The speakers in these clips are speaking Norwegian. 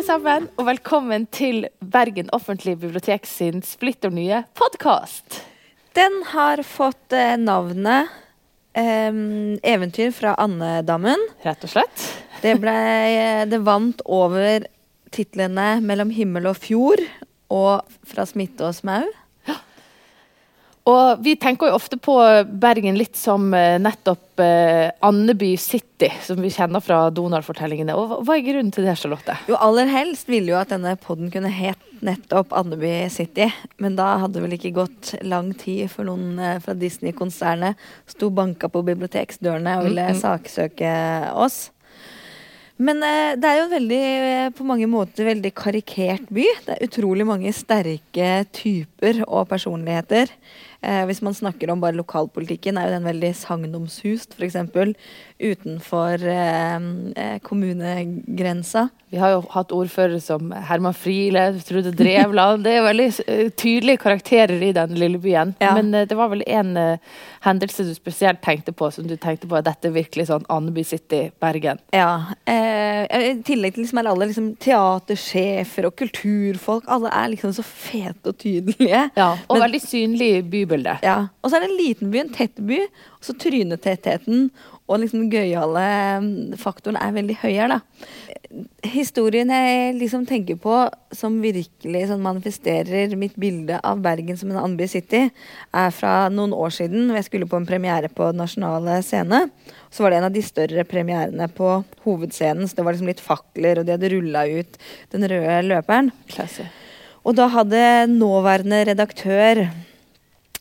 alle sammen, og velkommen til Bergen offentlige bibliotek sin splitter nye podkast. Den har fått eh, navnet eh, 'Eventyr fra andedammen'. Rett og slett. Det, ble, det vant over titlene 'Mellom himmel og fjord' og 'Fra smitte og smau'. Og vi tenker jo ofte på Bergen litt som eh, nettopp eh, Andeby City, som vi kjenner fra Donald-fortellingene. Og hva er grunnen til det, Charlotte? Jo, aller helst ville jo at denne podden kunne het nettopp Andeby City. Men da hadde det vel ikke gått lang tid før noen eh, fra Disney-konsernet sto banka på biblioteksdørene og ville Mm, -hmm. saksøke oss. Men eh, det er jo en veldig, eh, på mange måter veldig karikert by. Det er utrolig mange sterke typer og personligheter. Eh, hvis man snakker om bare lokalpolitikken, er jo den veldig sagnomsust, f.eks. utenfor eh, eh, kommunegrensa. Vi har jo hatt ordførere som Herman Friele, Trude Drevland. Det er veldig eh, tydelige karakterer i den lille byen. Ja. Men eh, det var vel en eh, hendelse du spesielt tenkte på, som du tenkte på at dette virkelig sånn Andeby City, Bergen. Ja. Eh, I tillegg til liksom er alle liksom teatersjefer og kulturfolk. Alle er liksom så fete og tydelige. Ja, og Men- veldig synlig bybilde. Ja. Og så er det en liten by, en tett by. Og så trynetettheten og liksom gøyale mm, faktoren er veldig høy her, da. Historien jeg liksom tenker på som virkelig sånn manifesterer mitt bilde av Bergen som en andby City, er fra noen år siden. Jeg skulle på en premiere på Nasjonale Scene. Så var det en av de større premierene på hovedscenen. Så det var liksom litt fakler, og de hadde rulla ut den røde løperen. Classy. Og da hadde nåværende redaktør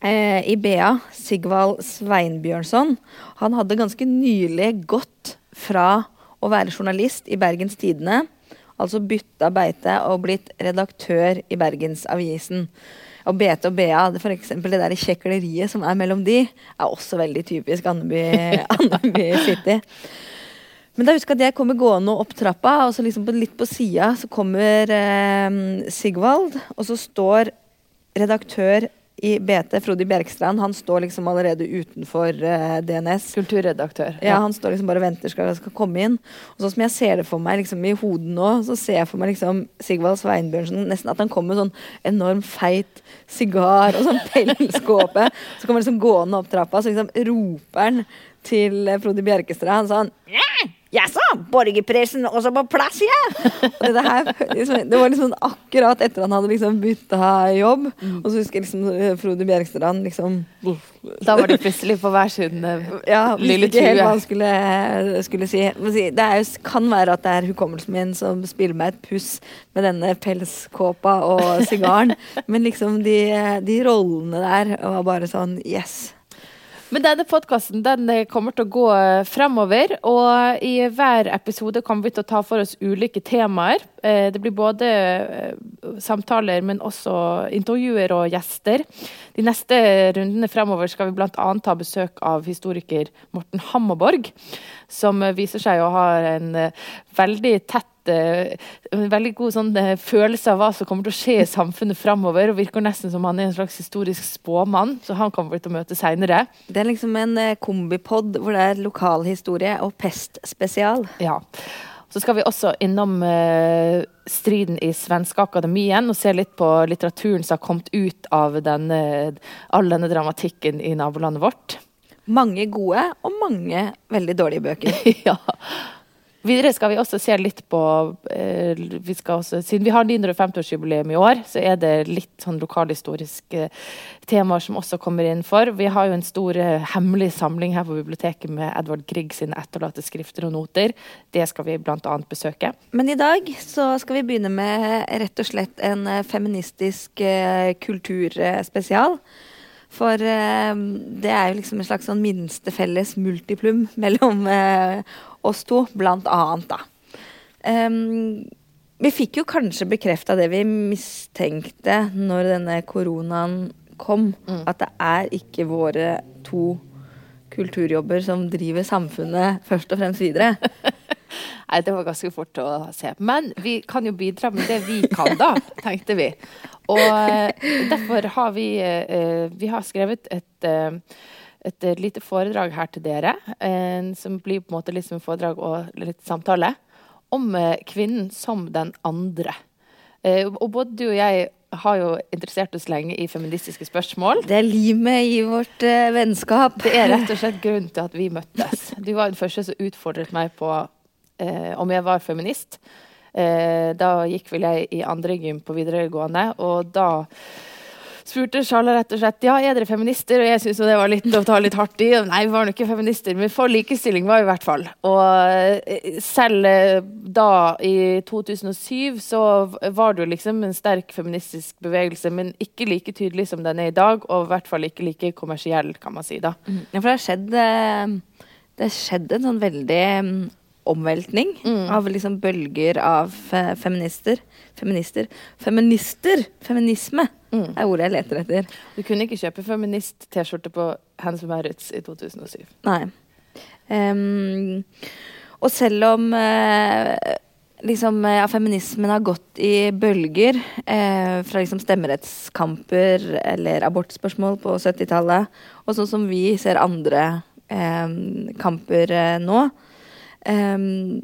eh, i BA, Sigvald Sveinbjørnson, han hadde ganske nylig gått fra å være journalist i Bergens Tidende, altså bytta beite og blitt redaktør i Bergensavisen. Og BT og BA, for eksempel det der kjekleriet som er mellom de, er også veldig typisk Andeby, Andeby City. Men da husker jeg at jeg kommer gående opp trappa, og så liksom på, litt på sida så kommer eh, Sigvald, og så står redaktør i BT, Frode Bjerkstrand, han står liksom allerede utenfor eh, DNS. Kulturredaktør. Ja, Han står liksom bare og venter skal, skal komme inn. Og sånn som jeg ser det for meg liksom i hodet nå, så ser jeg for meg liksom Sigvald Sveinbjørnsen nesten at han kommer med sånn enorm feit sigar og sånn pelskåpe. Så kommer han liksom gående opp trappa, så liksom roper han til eh, Frode Bjerkestrand sånn Jaså, borgerpressen også på plass, ja? Det, her, liksom, det var liksom akkurat etter han hadde liksom bytta jobb. Og så husker jeg liksom eh, Frode Bjerkestrand liksom Da var de plutselig på hver sin eh, ja, Lille ikke helt hva han skulle, skulle si. Det er kan være at det er hukommelsen min som spiller meg et puss med denne pelskåpa og sigaren. Men liksom de, de rollene der var bare sånn yes. Men denne podkasten kommer til å gå eh, fremover. Og i hver episode kommer vi til å ta for oss ulike temaer. Eh, Det blir både eh, samtaler, men også intervjuer og gjester. De neste rundene fremover skal vi bl.a. ta besøk av historiker Morten Hammerborg. Som eh, viser seg å ha en eh, veldig tett eh, en veldig god sånn, eh, følelse av hva som kommer til å skje i samfunnet fremover. Og virker nesten som han er en slags historisk spåmann, så han kommer vi til å møte seinere. Det er liksom en eh, kombipod hvor det er lokalhistorie og pestspesial. Ja. Så skal vi også innom eh, striden i Svenske Akademien og se litt på litteraturen som har kommet ut av denne, all denne dramatikken i nabolandet vårt. Mange gode og mange veldig dårlige bøker. ja. Videre skal vi også se litt på eh, vi også, Siden vi har 950-årsjubileum i år, så er det litt sånn lokalhistoriske temaer som også kommer inn for. Vi har jo en stor eh, hemmelig samling her på biblioteket med Edvard Grieg sine etterlatte skrifter og noter. Det skal vi bl.a. besøke. Men i dag så skal vi begynne med rett og slett en eh, feministisk eh, kulturspesial. For eh, det er jo liksom en slags sånn minste felles multiplum mellom eh, oss to, blant annet, da. Um, vi fikk jo kanskje bekrefta det vi mistenkte når denne koronaen kom, Mm. at det er ikke våre to kulturjobber som driver samfunnet først og fremst videre. Nei, det var ganske fort å se. Men vi kan jo bidra med det vi kan, da, tenkte vi. Og eh, derfor har vi eh, Vi har skrevet et eh, et eh, lite foredrag her til dere, eh, som blir på en måte liksom foredrag og litt samtale. om eh, kvinnen som den andre. Eh, og både du og jeg har jo interessert oss lenge i feministiske spørsmål. Det er limet i vårt vennskap. Det er rett og slett grunnen til at vi møttes. Du var den første som utfordret meg på om jeg var feminist. Da gikk vel jeg i andre gym på videregående, og da spurte Charla rett og slett ja, er dere feminister, og jeg syntes det var litt å ta litt hardt i. Nei, vi var nok ikke feminister, men for likestilling var vi i hvert fall. Og eh, selv eh, da, i 2007, så var det jo liksom en sterk feministisk bevegelse, men ikke like tydelig som den er i dag, og i hvert fall ikke like kommersiell, kan man si da. Mm. Ja, for det har skjedd, eh, det har skjedd en sånn veldig mm, omveltning mm. av liksom bølger av feminister. Feminister. Feminister! Feminisme mm. er ordet jeg leter etter. Du kunne ikke kjøpe feminist-T-skjorte på Hans Maurits i 2007. Nei. Um, og selv om uh, liksom, ja, feminismen har gått i bølger, eh, fra liksom stemmerettskamper eller abortspørsmål på 70-tallet, og sånn som vi ser andre eh, kamper eh, nå um,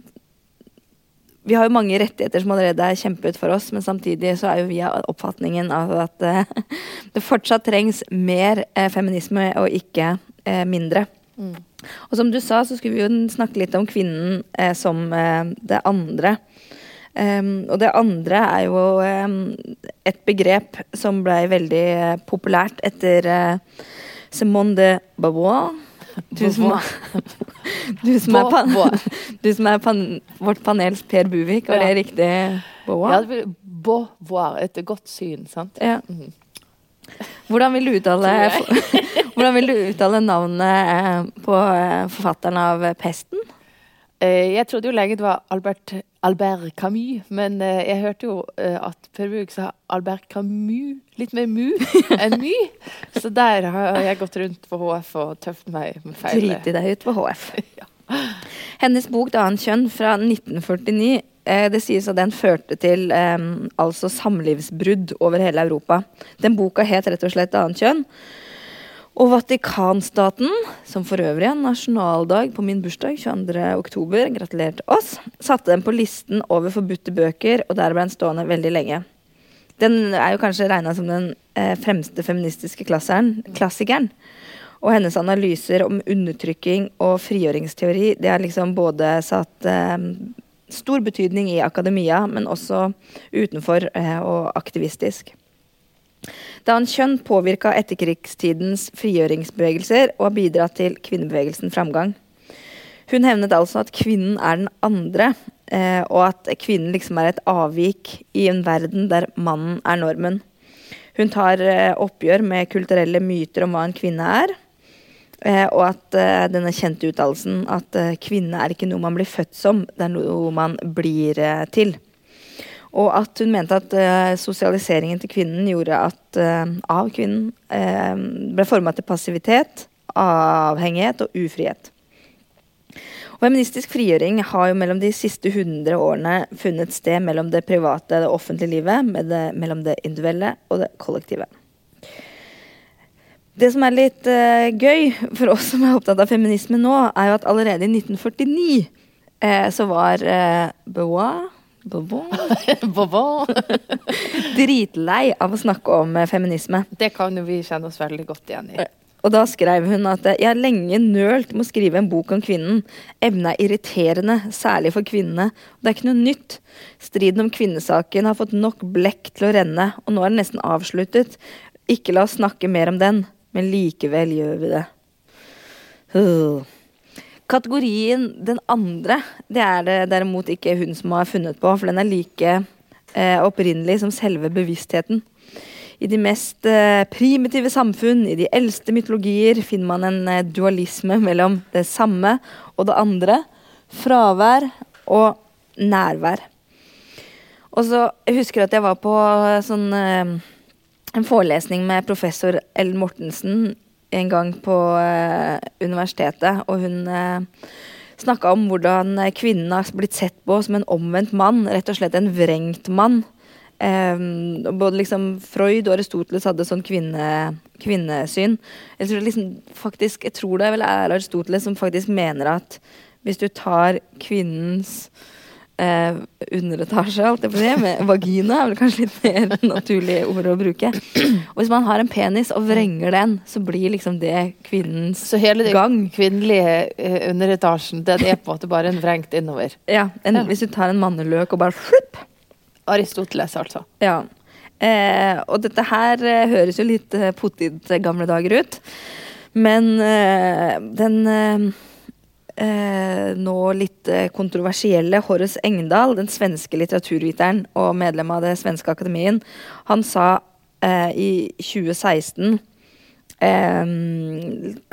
vi har jo mange rettigheter som allerede er kjempet for oss, men samtidig så er jo vi av oppfatningen av at uh, det fortsatt trengs mer uh, feminisme og ikke uh, mindre. Mm. Og som du sa, så skulle vi jo snakke litt om kvinnen som det andre. Um, og det andre er jo um, et begrep som blei veldig populært etter Simone de Beauvoir. Du som, du som er, pan, du som er pan, vårt panels Per Buvik, var det riktig? Boa? Ja, Beauvoir. Et godt syn, sant? Ja. Mm. Hvordan vil du uttale, hvordan vil du uttale navnet eh, på eh, forfatteren av 'Pesten'? Eh, jeg trodde jo lenge det var Albert, Albert Camus, men jeg hørte jo at Per Buvik sa Albert Camus. Litt mer mu enn my. Så der har jeg gått rundt på HF og tøft meg med feil. Driti deg ut på HF. ja. Hennes bok annet kjønn' fra 1949 eh, det sies at den førte til eh, altså samlivsbrudd over hele Europa. Den boka het rett og slett annet kjønn'. Og Vatikanstaten, som for øvrig er nasjonaldag på min bursdag, 22. oktober, gratulerer til oss, satte den på listen over forbudte bøker, og der ble den stående veldig lenge. Den er jo kanskje regna som den eh, fremste feministiske klassikeren. Og hennes analyser om undertrykking og frigjøringsteori det har liksom både satt eh, stor betydning i akademia, men også utenfor eh, og aktivistisk. Da han kjønn påvirka etterkrigstidens frigjøringsbevegelser og har bidratt til kvinnebevegelsen framgang. Hun hevnet altså at kvinnen er den andre, eh, og at kvinnen liksom er et avvik i en verden der mannen er normen. Hun tar eh, oppgjør med kulturelle myter om hva en kvinne er, Eh, og at denne kjente uttalelsen at kvinne er ikke noe man blir født som, det er noe man blir til. Og at hun mente at uh, sosialiseringen til kvinnen gjorde at uh, av kvinnen ble forma til passivitet, avhengighet og ufrihet. Og feministisk frigjøring har jo mellom de siste 100 årene funnet sted mellom det private og det offentlige livet, det, mellom det individuelle og det kollektive. Det som er litt uh, gøy for oss som er opptatt av feminisme nå, er jo at allerede i 1949 uh, så var Beauvoir Dritlei av å snakke om feminisme. Det kan jo vi kjenne oss veldig godt igjen i. Og da skrev hun at jeg har lenge nølt med å skrive en bok om kvinnen. Emnet er irriterende, særlig for kvinnene. Det er ikke noe nytt. Striden om kvinnesaken har fått nok blekk til å renne, og nå er den nesten avsluttet. Ikke la oss snakke mer om den men likevel gjør vi det. Uh. Kategorien den andre, det er det derimot ikke hun som har funnet på, for den er like eh, opprinnelig som selve bevisstheten. I de mest eh, primitive samfunn, i de eldste mytologier, finner man en eh, dualisme mellom det samme og det andre. Fravær og nærvær. Og så Jeg husker at jeg var på sånn eh, en forelesning med professor Ellen Mortensen en gang på uh, universitetet, og hun eh, snakka om hvordan kvinnen har blitt sett på som en omvendt mann, rett og slett en vrengt mann. Um, både liksom Freud og Aristoteles hadde sånn kvinne, kvinnesyn. Jeg tror, liksom, faktisk, jeg tror det vel er Aristoteles som faktisk mener at hvis du tar kvinnens eh, underetasje, alt det på det, med vagina er vel kanskje litt mer naturlig ord å bruke. Og hvis man har en penis og vrenger den, så blir liksom det kvinnens gang. Så hele den gang. kvinnelige eh, underetasjen, den er på en måte bare en vrengt innover. Ja, en, Ja. Hvis du tar en manneløk og bare flipp. Aristoteles, altså. Ja. Eh, og dette her eh, høres jo litt eh, pottit gamle dager ut. Men eh, den eh, eh, nå litt eh, kontroversielle Horace Engdahl, den svenske litteraturviteren og medlem av det svenske akademien, han sa eh, i 2016 eh,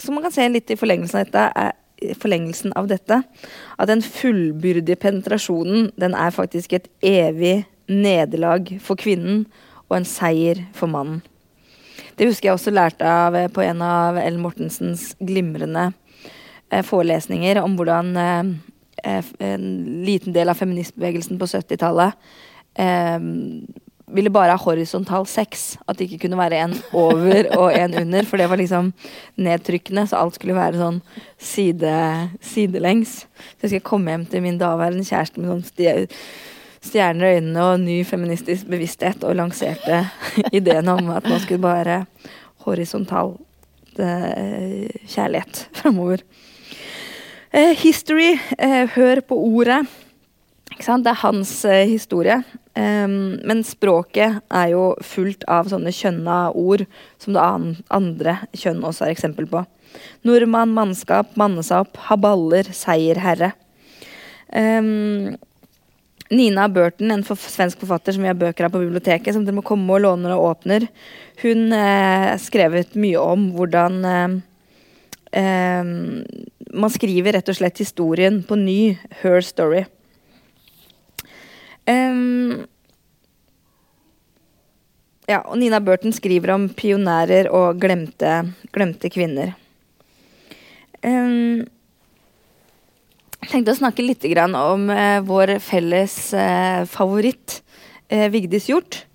Som man kan se litt i forlengelsen av dette, er, forlengelsen av dette at den fullbyrdige penetrasjonen den er faktisk et evig nederlag for kvinnen og en seier for mannen. Det husker jeg også lærte av eh, på en av Ellen Mortensens glimrende eh, forelesninger om hvordan eh, eh, en liten del av feministbevegelsen på 70-tallet eh, ville bare ha horisontal sex. At det ikke kunne være en over og en under, for det var liksom nedtrykkende. Så alt skulle være sånn side, sidelengs. Så jeg skal komme hjem til min daværende kjæreste med sånn stjerner i øynene og ny feministisk bevissthet, og lanserte ideen om at man skulle bare horisontal eh, kjærlighet framover. Eh, history, eh, hør på ordet. Det er hans eh, historie. Em, men språket er jo fullt av sånne kjønna ord som det an andre kjønn også er eksempel på. Nordmann, mannskap, mannesap, haballer, seierherre. Um, Nina Burton, en for svensk forfatter som vi har bøker av på biblioteket, som dere må komme og låne når det åpner, hun eh, skrevet mye om hvordan eh, eh, man skriver rett og slett historien på ny. Her story. Um, ja, og Nina Burton skriver om pionærer og glemte, glemte kvinner. Em, jeg tenkte å snakke litt om eh, vår felles eh, favoritt, eh, Vigdis Hjorth.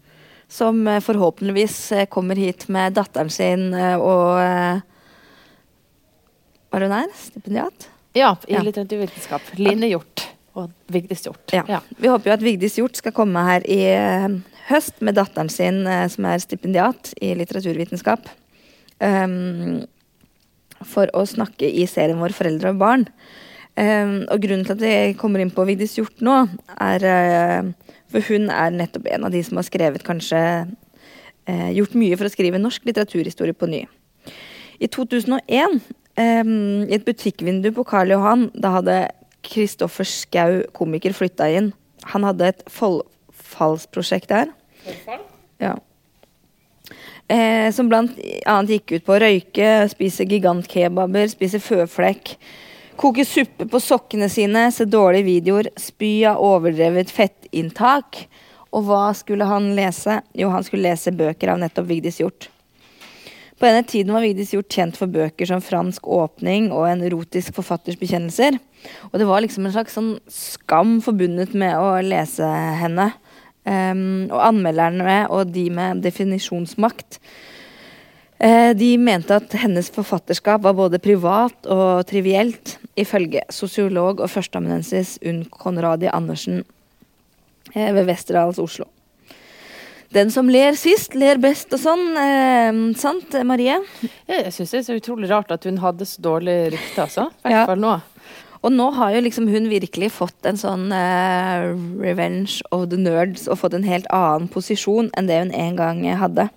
Som eh, forhåpentligvis eh, kommer hit med datteren sin eh, og er hun her? Stipendiat? Ja, i Ja. litteraturvitenskap. Line Hjort og Vigdis Hjort. Ja. Vi håper jo at Vigdis Hjort skal komme her i eh, høst med datteren sin, eh, som er stipendiat i litteraturvitenskap. Um, for å snakke i serien vår Foreldre og barn. Um, og grunnen til at vi kommer inn på Vigdis Hjort nå, er uh, For hun er nettopp en av de som har skrevet kanskje uh, Gjort mye for å skrive norsk litteraturhistorie på ny. I 2001, um, i et butikkvindu på Karl Johan, da hadde Kristoffer Skau, komiker, flytta inn. Han hadde et forfallsprosjekt der. Ja. Eh, som blant annet gikk ut på å røyke, spise gigantkebaber, spise føflekk, koke suppe på sokkene sine, se dårlige videoer, spy av overdrevet fettinntak. Og hva skulle han lese? Jo, han skulle lese bøker av nettopp Vigdis Hjort. På denne tiden var Vigdis gjort kjent for bøker som 'Fransk åpning' og 'En erotisk forfatters bekjennelser'. Og det var liksom en slags sånn skam forbundet med å lese henne. Um, og anmelderne og de med definisjonsmakt uh, de mente at hennes forfatterskap var både privat og trivielt, ifølge sosiolog og førsteamanuensis Unn Konradi Andersen uh, ved Westerdals Oslo. Den som ler sist, ler best og sånn. Eh, sant, Marie? Jeg syns det er så utrolig rart at hun hadde så dårlig rykte, altså. I hvert Ja. fall nå. Og nå har jo liksom hun virkelig fått en sånn eh, revenge of the nerds og fått en helt annen posisjon enn det hun en gang hadde.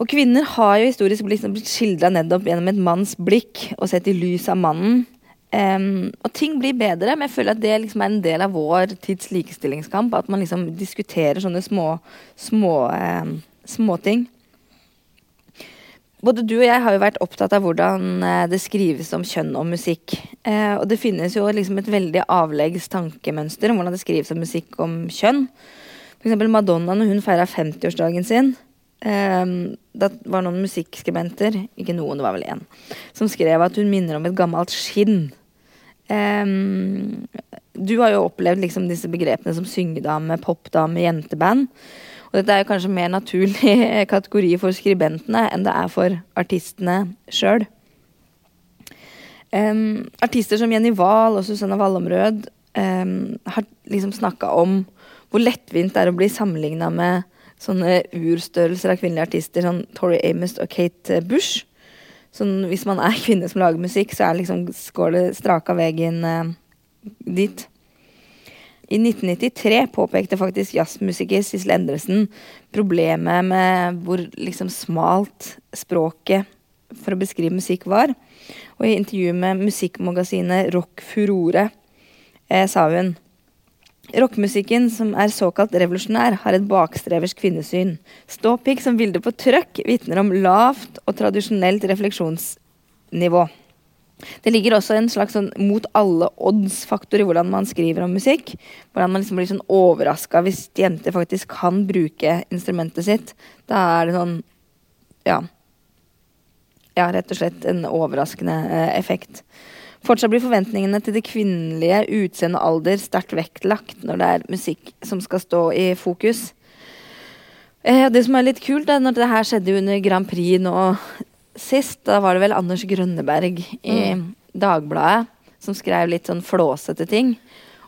Og kvinner har jo historisk blitt, liksom blitt skildra nedopp gjennom et manns blikk og sett i lys av mannen. Em, og ting blir bedre, men jeg føler at det liksom er en del av vår tids likestillingskamp. At man liksom diskuterer sånne små, små um, småting. Både du og jeg har jo vært opptatt av hvordan eh, det skrives om kjønn og musikk. Uh, og det finnes jo liksom et veldig avleggs tankemønster om hvordan det skrives om musikk om kjønn. Eksempel Madonna når hun feira 50-årsdagen sin. Um, det var noen musikkskribenter, ikke noen, det var vel én, som skrev at hun minner om et gammelt skinn. Eh, du har jo opplevd liksom disse begrepene som syngedame, popdame, jenteband. Og dette er jo kanskje mer naturlig kategori for skribentene enn det er for artistene sjøl. artister som Jenny Wahl og Susanne Wallomrød um, har liksom snakka om hvor lettvint det er å bli sammenligna med sånne urstørrelser av kvinnelige artister, sånn Tori Amos og Kate Bush. Sånn, hvis man er kvinne som lager musikk, så er liksom, det straka veien eh, dit. I 1993 påpekte faktisk jazzmusiker Sissel Endresen problemet med hvor liksom smalt språket for å beskrive musikk var. Og i intervjuet med musikkmagasinet Rock Furore eh, sa hun Rockemusikken, som er såkalt revolusjonær, har et bakstreversk kvinnesyn. Ståpikk som bilde på trøkk vitner om lavt og tradisjonelt refleksjonsnivå. Det ligger også en slags sånn mot alle odds-faktor i hvordan man skriver om musikk. Hvordan man liksom blir sånn overraska hvis jenter faktisk kan bruke instrumentet sitt. Da er det sånn Ja. Ja, rett og slett en overraskende eh, effekt. Fortsatt blir forventningene til det kvinnelige utseende og alder sterkt vektlagt når det er musikk som skal stå i fokus. Eh, det som er litt kult, er når det her skjedde under Grand Prix nå sist, da var det vel Anders Grønneberg i mm. Dagbladet som skrev litt sånn flåsete ting.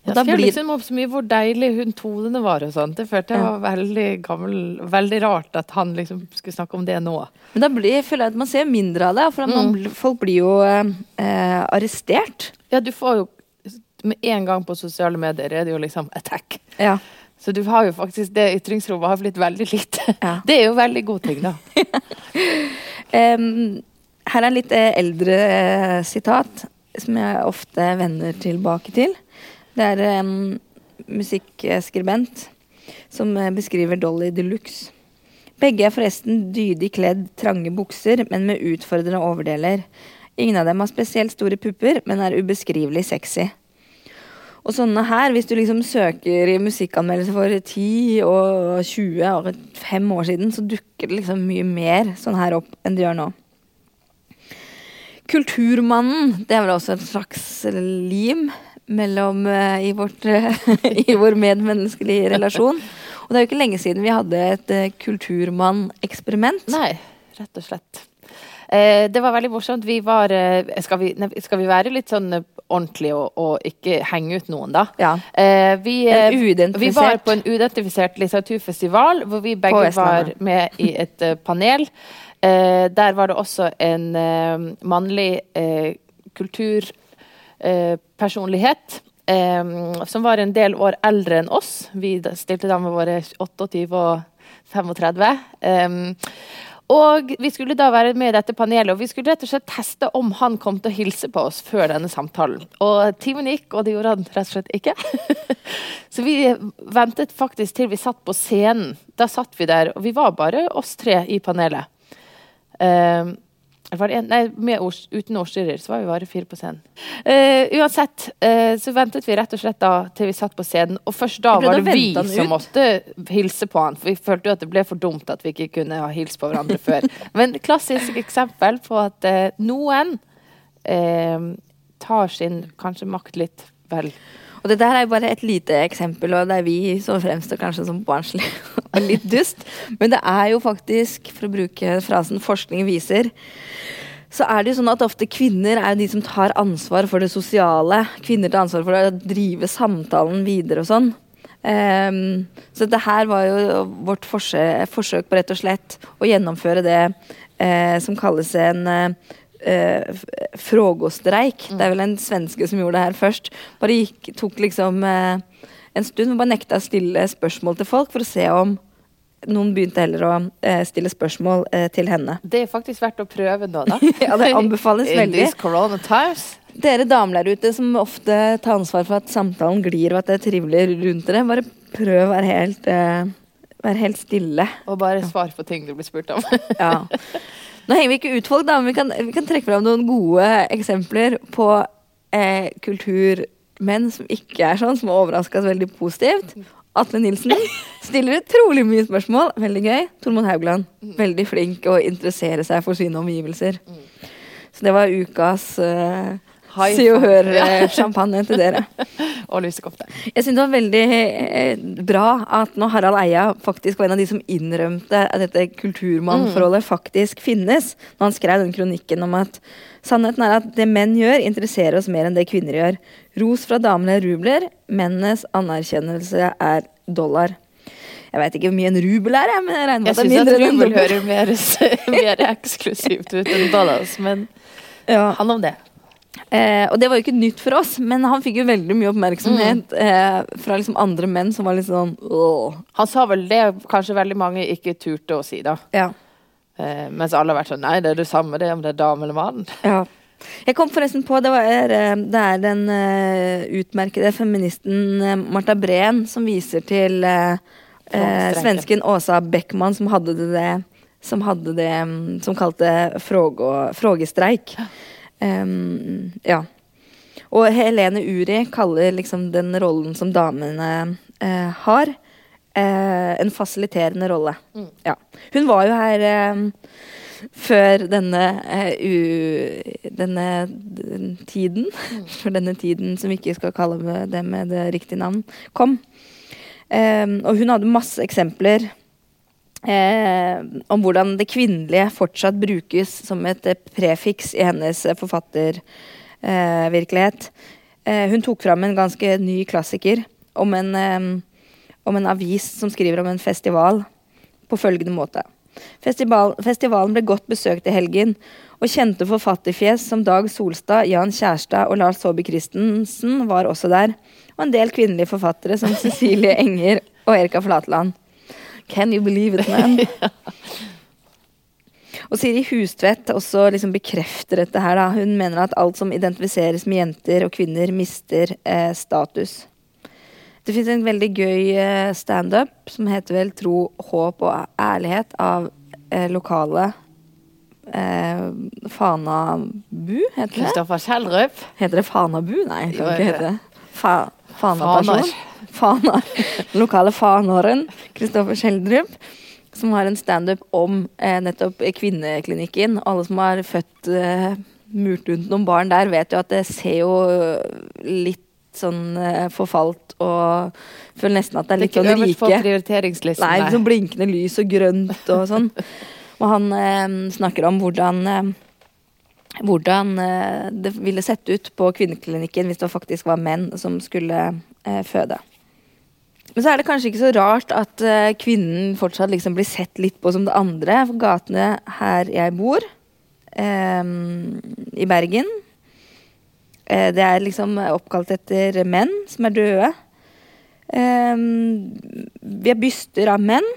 Og jeg blir... liksom opp så mye hvor deilig hun tonene var og sånt. Det følte jeg var veldig gammel, veldig rart at han liksom skulle snakke om det nå. Men da blir, jeg føler jeg at man ser mindre av det, for mm. man, folk blir jo eh, arrestert. Ja, du får jo med en gang på sosiale medier er det jo liksom attack. Ja. Så du har jo faktisk det ytringsrommet har blitt veldig lite. Ja. Det er jo veldig god ting, da. Um, her er en litt eh, eldre eh, sitat som jeg ofte vender tilbake til. Det er en musikkskribent som uh, beskriver Dolly de Luxe. Begge er forresten dydig kledd, trange bukser, men med utfordrende overdeler. Ingen av dem har spesielt store pupper, men er ubeskrivelig sexy. Og sånne her, hvis du liksom søker i musikkanmeldelse for 10 og 20 og 5 år siden, så dukker det liksom mye mer sånn her opp enn det gjør nå. Kulturmannen, det er vel også et slags lim mellom uh, i, vårt, uh, i vår medmenneskelige relasjon. Og det er jo ikke lenge siden vi hadde et uh, kulturmann-eksperiment. Nei, rett og slett. Eh, det var veldig morsomt. Vi var skal vi, skal vi, være litt sånn ordentlig og, og, ikke henge ut noen, da. Ja. Eh, vi, eh, vi, var på en uidentifisert litteraturfestival hvor vi begge var med i et panel. Eh, der var det også en mannlig uh, kulturpersonlighet. som var en del år eldre enn oss. Vi stilte da med våre 28 og 35. Um, og Vi skulle da være med i dette panelet, og vi skulle rett og slett teste om han kom til å hilse på oss før denne samtalen. Og Timen gikk, og det gjorde han rett og slett ikke. Så vi ventet faktisk til vi satt på scenen. Da satt vi der, og vi var bare oss tre i panelet. Um, en, nei, med års, uten årsstyrer så var vi bare fire på scenen. Uh, uansett uh, så ventet vi rett og slett da til vi satt på scenen, og først da var det vi som måtte hilse på han. For vi følte jo at det ble for dumt at vi ikke kunne ha hilst på hverandre før. Men klassisk eksempel på at uh, noen tar sin kanskje makt litt vel og det der er bare et lite eksempel, og det er vi som fremstår kanskje som barnslig og litt dust. Men det er jo faktisk, for å bruke frasen 'forskning viser', så er det jo sånn at ofte kvinner er de som tar ansvar for det sosiale. Kvinner tar ansvar for å drive samtalen videre og sånn. Um, så det her var jo vårt forsøk, forsøk på rett og slett å gjennomføre det uh, som kalles en uh, eh, frågostreik. Det er vel en svenske som gjorde det her først. Bare gikk, tok liksom eh, en stund og bare nekta å stille spørsmål til folk for å se om noen begynte heller å eh, stille spørsmål eh, til henne. Det er faktisk verdt å prøve nå, da. ja, det anbefales veldig. Dere damer der ute som ofte tar ansvar for at samtalen glir og at det er trivelig rundt dere, bare prøv å være helt, eh, være helt stille. Og bare svare på ting du blir spurt om. ja. Nå henger vi ikke ut folk, da, men vi kan, vi kan trekke fram noen gode eksempler på eh, kulturmenn som ikke er sånn, som har overraska oss veldig positivt. Atle Nilsen stiller utrolig mye spørsmål. Veldig gøy. Tormod Haugland. Veldig flink å interessere seg for sine omgivelser. Så det var ukas uh, High Se og. Hør-champagne til dere. Og lusekofte. Jeg syns det var veldig eh, bra at når Harald Eia faktisk var en av de som innrømte at dette kulturmannforholdet faktisk finnes, når han skrev den kronikken om at sannheten er at det menn gjør, interesserer oss mer enn det kvinner gjør. Ros fra damene er rubler, mennenes anerkjennelse er dollar. Jeg veit ikke hvor mye en rubel er, jeg, men jeg regner med at det er syns at mindre enn en rubel hører mer, mer eksklusivt ut enn dollars, men Ja. han om det. Eh, og det var jo ikke nytt for oss, men han fikk jo veldig mye oppmerksomhet Mm. eh, fra liksom andre menn som var litt sånn åh. Han sa vel det kanskje veldig mange ikke turte å si, da. Ja. Eh, mens alle har vært sånn Nei, det er det samme det om det er dame eller mann. ja. Jeg kom forresten på Det, var, eh, det er den eh, utmerkede feministen eh, Marta Breen som viser til svensken Åsa Beckmann som hadde det, som hadde det mm, som kalte frågestreik. Um, ja. Og Helene Uri kaller liksom den rollen som damene uh, har, uh, en fasiliterende rolle. Mm. Ja. Hun var jo her eh, før denne, eh, denne den tiden, For denne tiden som vi ikke skal kalle det med det riktige navn, kom. Um, og hun hadde masse eksempler eh, om hvordan det kvinnelige fortsatt brukes som et eh, prefiks i hennes eh, forfattervirkelighet. Eh, hun tok fram en ganske ny klassiker om en, eh, om en avis som skriver om en festival på følgende måte. Festival, festivalen ble godt besøkt i helgen, og kjente forfatterfjes som Dag Solstad, Jan Kjærstad og Lars Saabye Christensen var også der. Og en del kvinnelige forfattere som Cecilie Enger og Erika Flatland. Can you believe it, man? Og Siri Hustvedt også liksom bekrefter dette her. Da. Hun mener at alt som identifiseres med jenter og kvinner, mister eh, status. Det fins en veldig gøy eh, standup som heter vel 'Tro, håp og ærlighet' av eh, lokale eh, Fanabu, heter det? Kristoffer Schjelderup. Heter det Fanabu? Nei, det kan ikke hete det. Fa Fana-person. Fanar. Den lokale fanåren, Kristoffer Schjelderup, som har en standup om eh, nettopp kvinneklinikken. Alle som har født eh, murt rundt noen barn der, vet jo at det ser jo litt sånn eh, forfalt og føler nesten at det er litt sånn rike. Nei, sånn blinkende lys og grønt og sånn. Og han eh, snakker om hvordan eh, hvordan eh, det ville sett ut på kvinneklinikken hvis det faktisk var menn som skulle eh, føde. Men så er det kanskje ikke så rart at uh, kvinnen fortsatt liksom blir sett litt på som det andre. For gatene her jeg bor, um, i Bergen uh, Det er liksom oppkalt etter menn som er døde. Um, vi har byster av menn.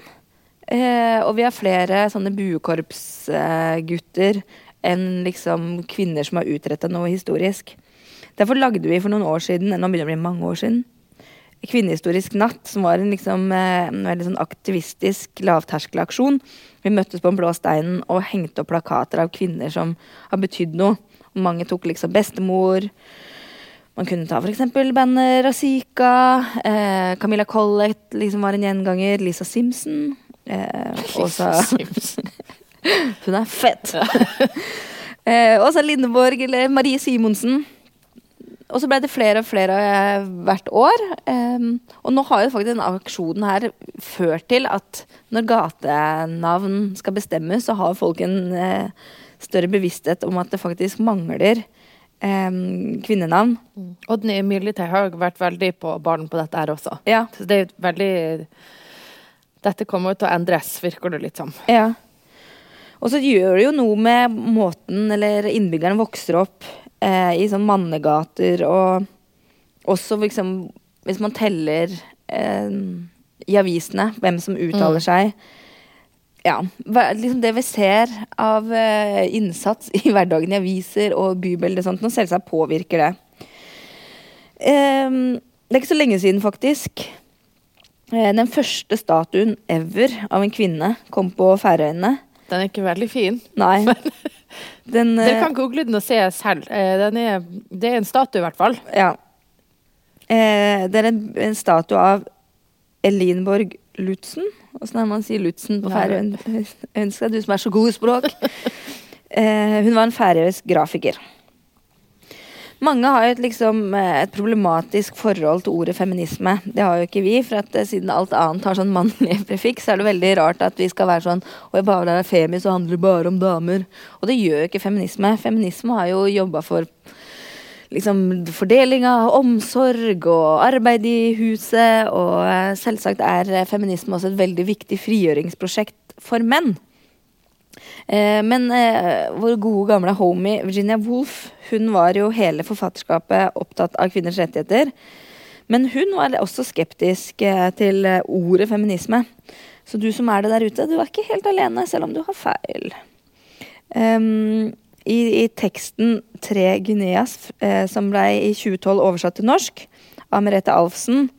Uh, og vi har flere sånne buekorpsgutter enn liksom kvinner som har utretta noe historisk. Derfor lagde vi for noen år siden, nå begynner det å bli mange år siden, Kvinnehistorisk natt, som var en liksom, eh, en veldig sånn aktivistisk lavterskelaksjon. Vi møttes på den blå steinen og hengte opp plakater av kvinner som har betydd noe. Og mange tok liksom bestemor. Man kunne ta f.eks. bandet Razika. Eh, Camilla Collett liksom var en gjenganger. Lisa Simpson. Eh, Åsa Simpson. Hun er fett! eh, Åsa Lindeborg eller Marie Simonsen. Og så ble det flere og flere eh, hvert år. Um, og nå har jo faktisk denne aksjonen her ført til at når gatenavn skal bestemmes, så har folk en uh, større bevissthet om at det faktisk mangler um, kvinnenavn. Odny Militei har vært veldig på ballen på dette her også. Ja. Så det er veldig Dette kommer jo til å endres, virker det litt som. Ja. Og så gjør det jo noe med måten eller innbyggerne vokser opp eh, i sånn mannegater og også liksom Hvis man teller eh, i avisene hvem som uttaler Mm. seg Ja. Liksom det vi ser av eh, innsats i hverdagen i aviser og bybilder og sånt, nå selvsagt påvirker det. Em, det er ikke så lenge siden, faktisk. Eh, Den første statuen ever av en kvinne kom på Færøyene. Den er ikke veldig fin. Nei. Den Dere eh, kan google den og se selv. Eh, Den er, det er en statue, i hvert fall. Ja. Eh, det er en, en statue av Elinborg Lutzen. Åssen er det man sier Lutzen på. Færøyene? Ønsker at du som er så god i språk. Eh, hun var en færøysk grafiker. Mange har et, liksom, eh, et problematisk forhold til ordet feminisme. Det har jo ikke vi, for at eh, siden alt annet har sånn mannlig prefiks, så er det veldig rart at vi skal være sånn Og jeg bare er femi, så handler det bare om damer. Og det gjør jo ikke feminisme. Feminisme har jo jobba for liksom fordeling av omsorg og arbeid i huset, og eh, selvsagt er feminisme også et veldig viktig frigjøringsprosjekt for menn. Eh, men eh, vår gode gamle homie Virginia Woolf hun var jo hele forfatterskapet opptatt av kvinners rettigheter. Men hun var også skeptisk eh, til ordet feminisme. Så du som er det der ute, du er ikke helt alene, selv om du har feil. Um, i, i, teksten 'Tre Guineas', eh, som ble i 2012 oversatt til norsk av Merete Alfsen,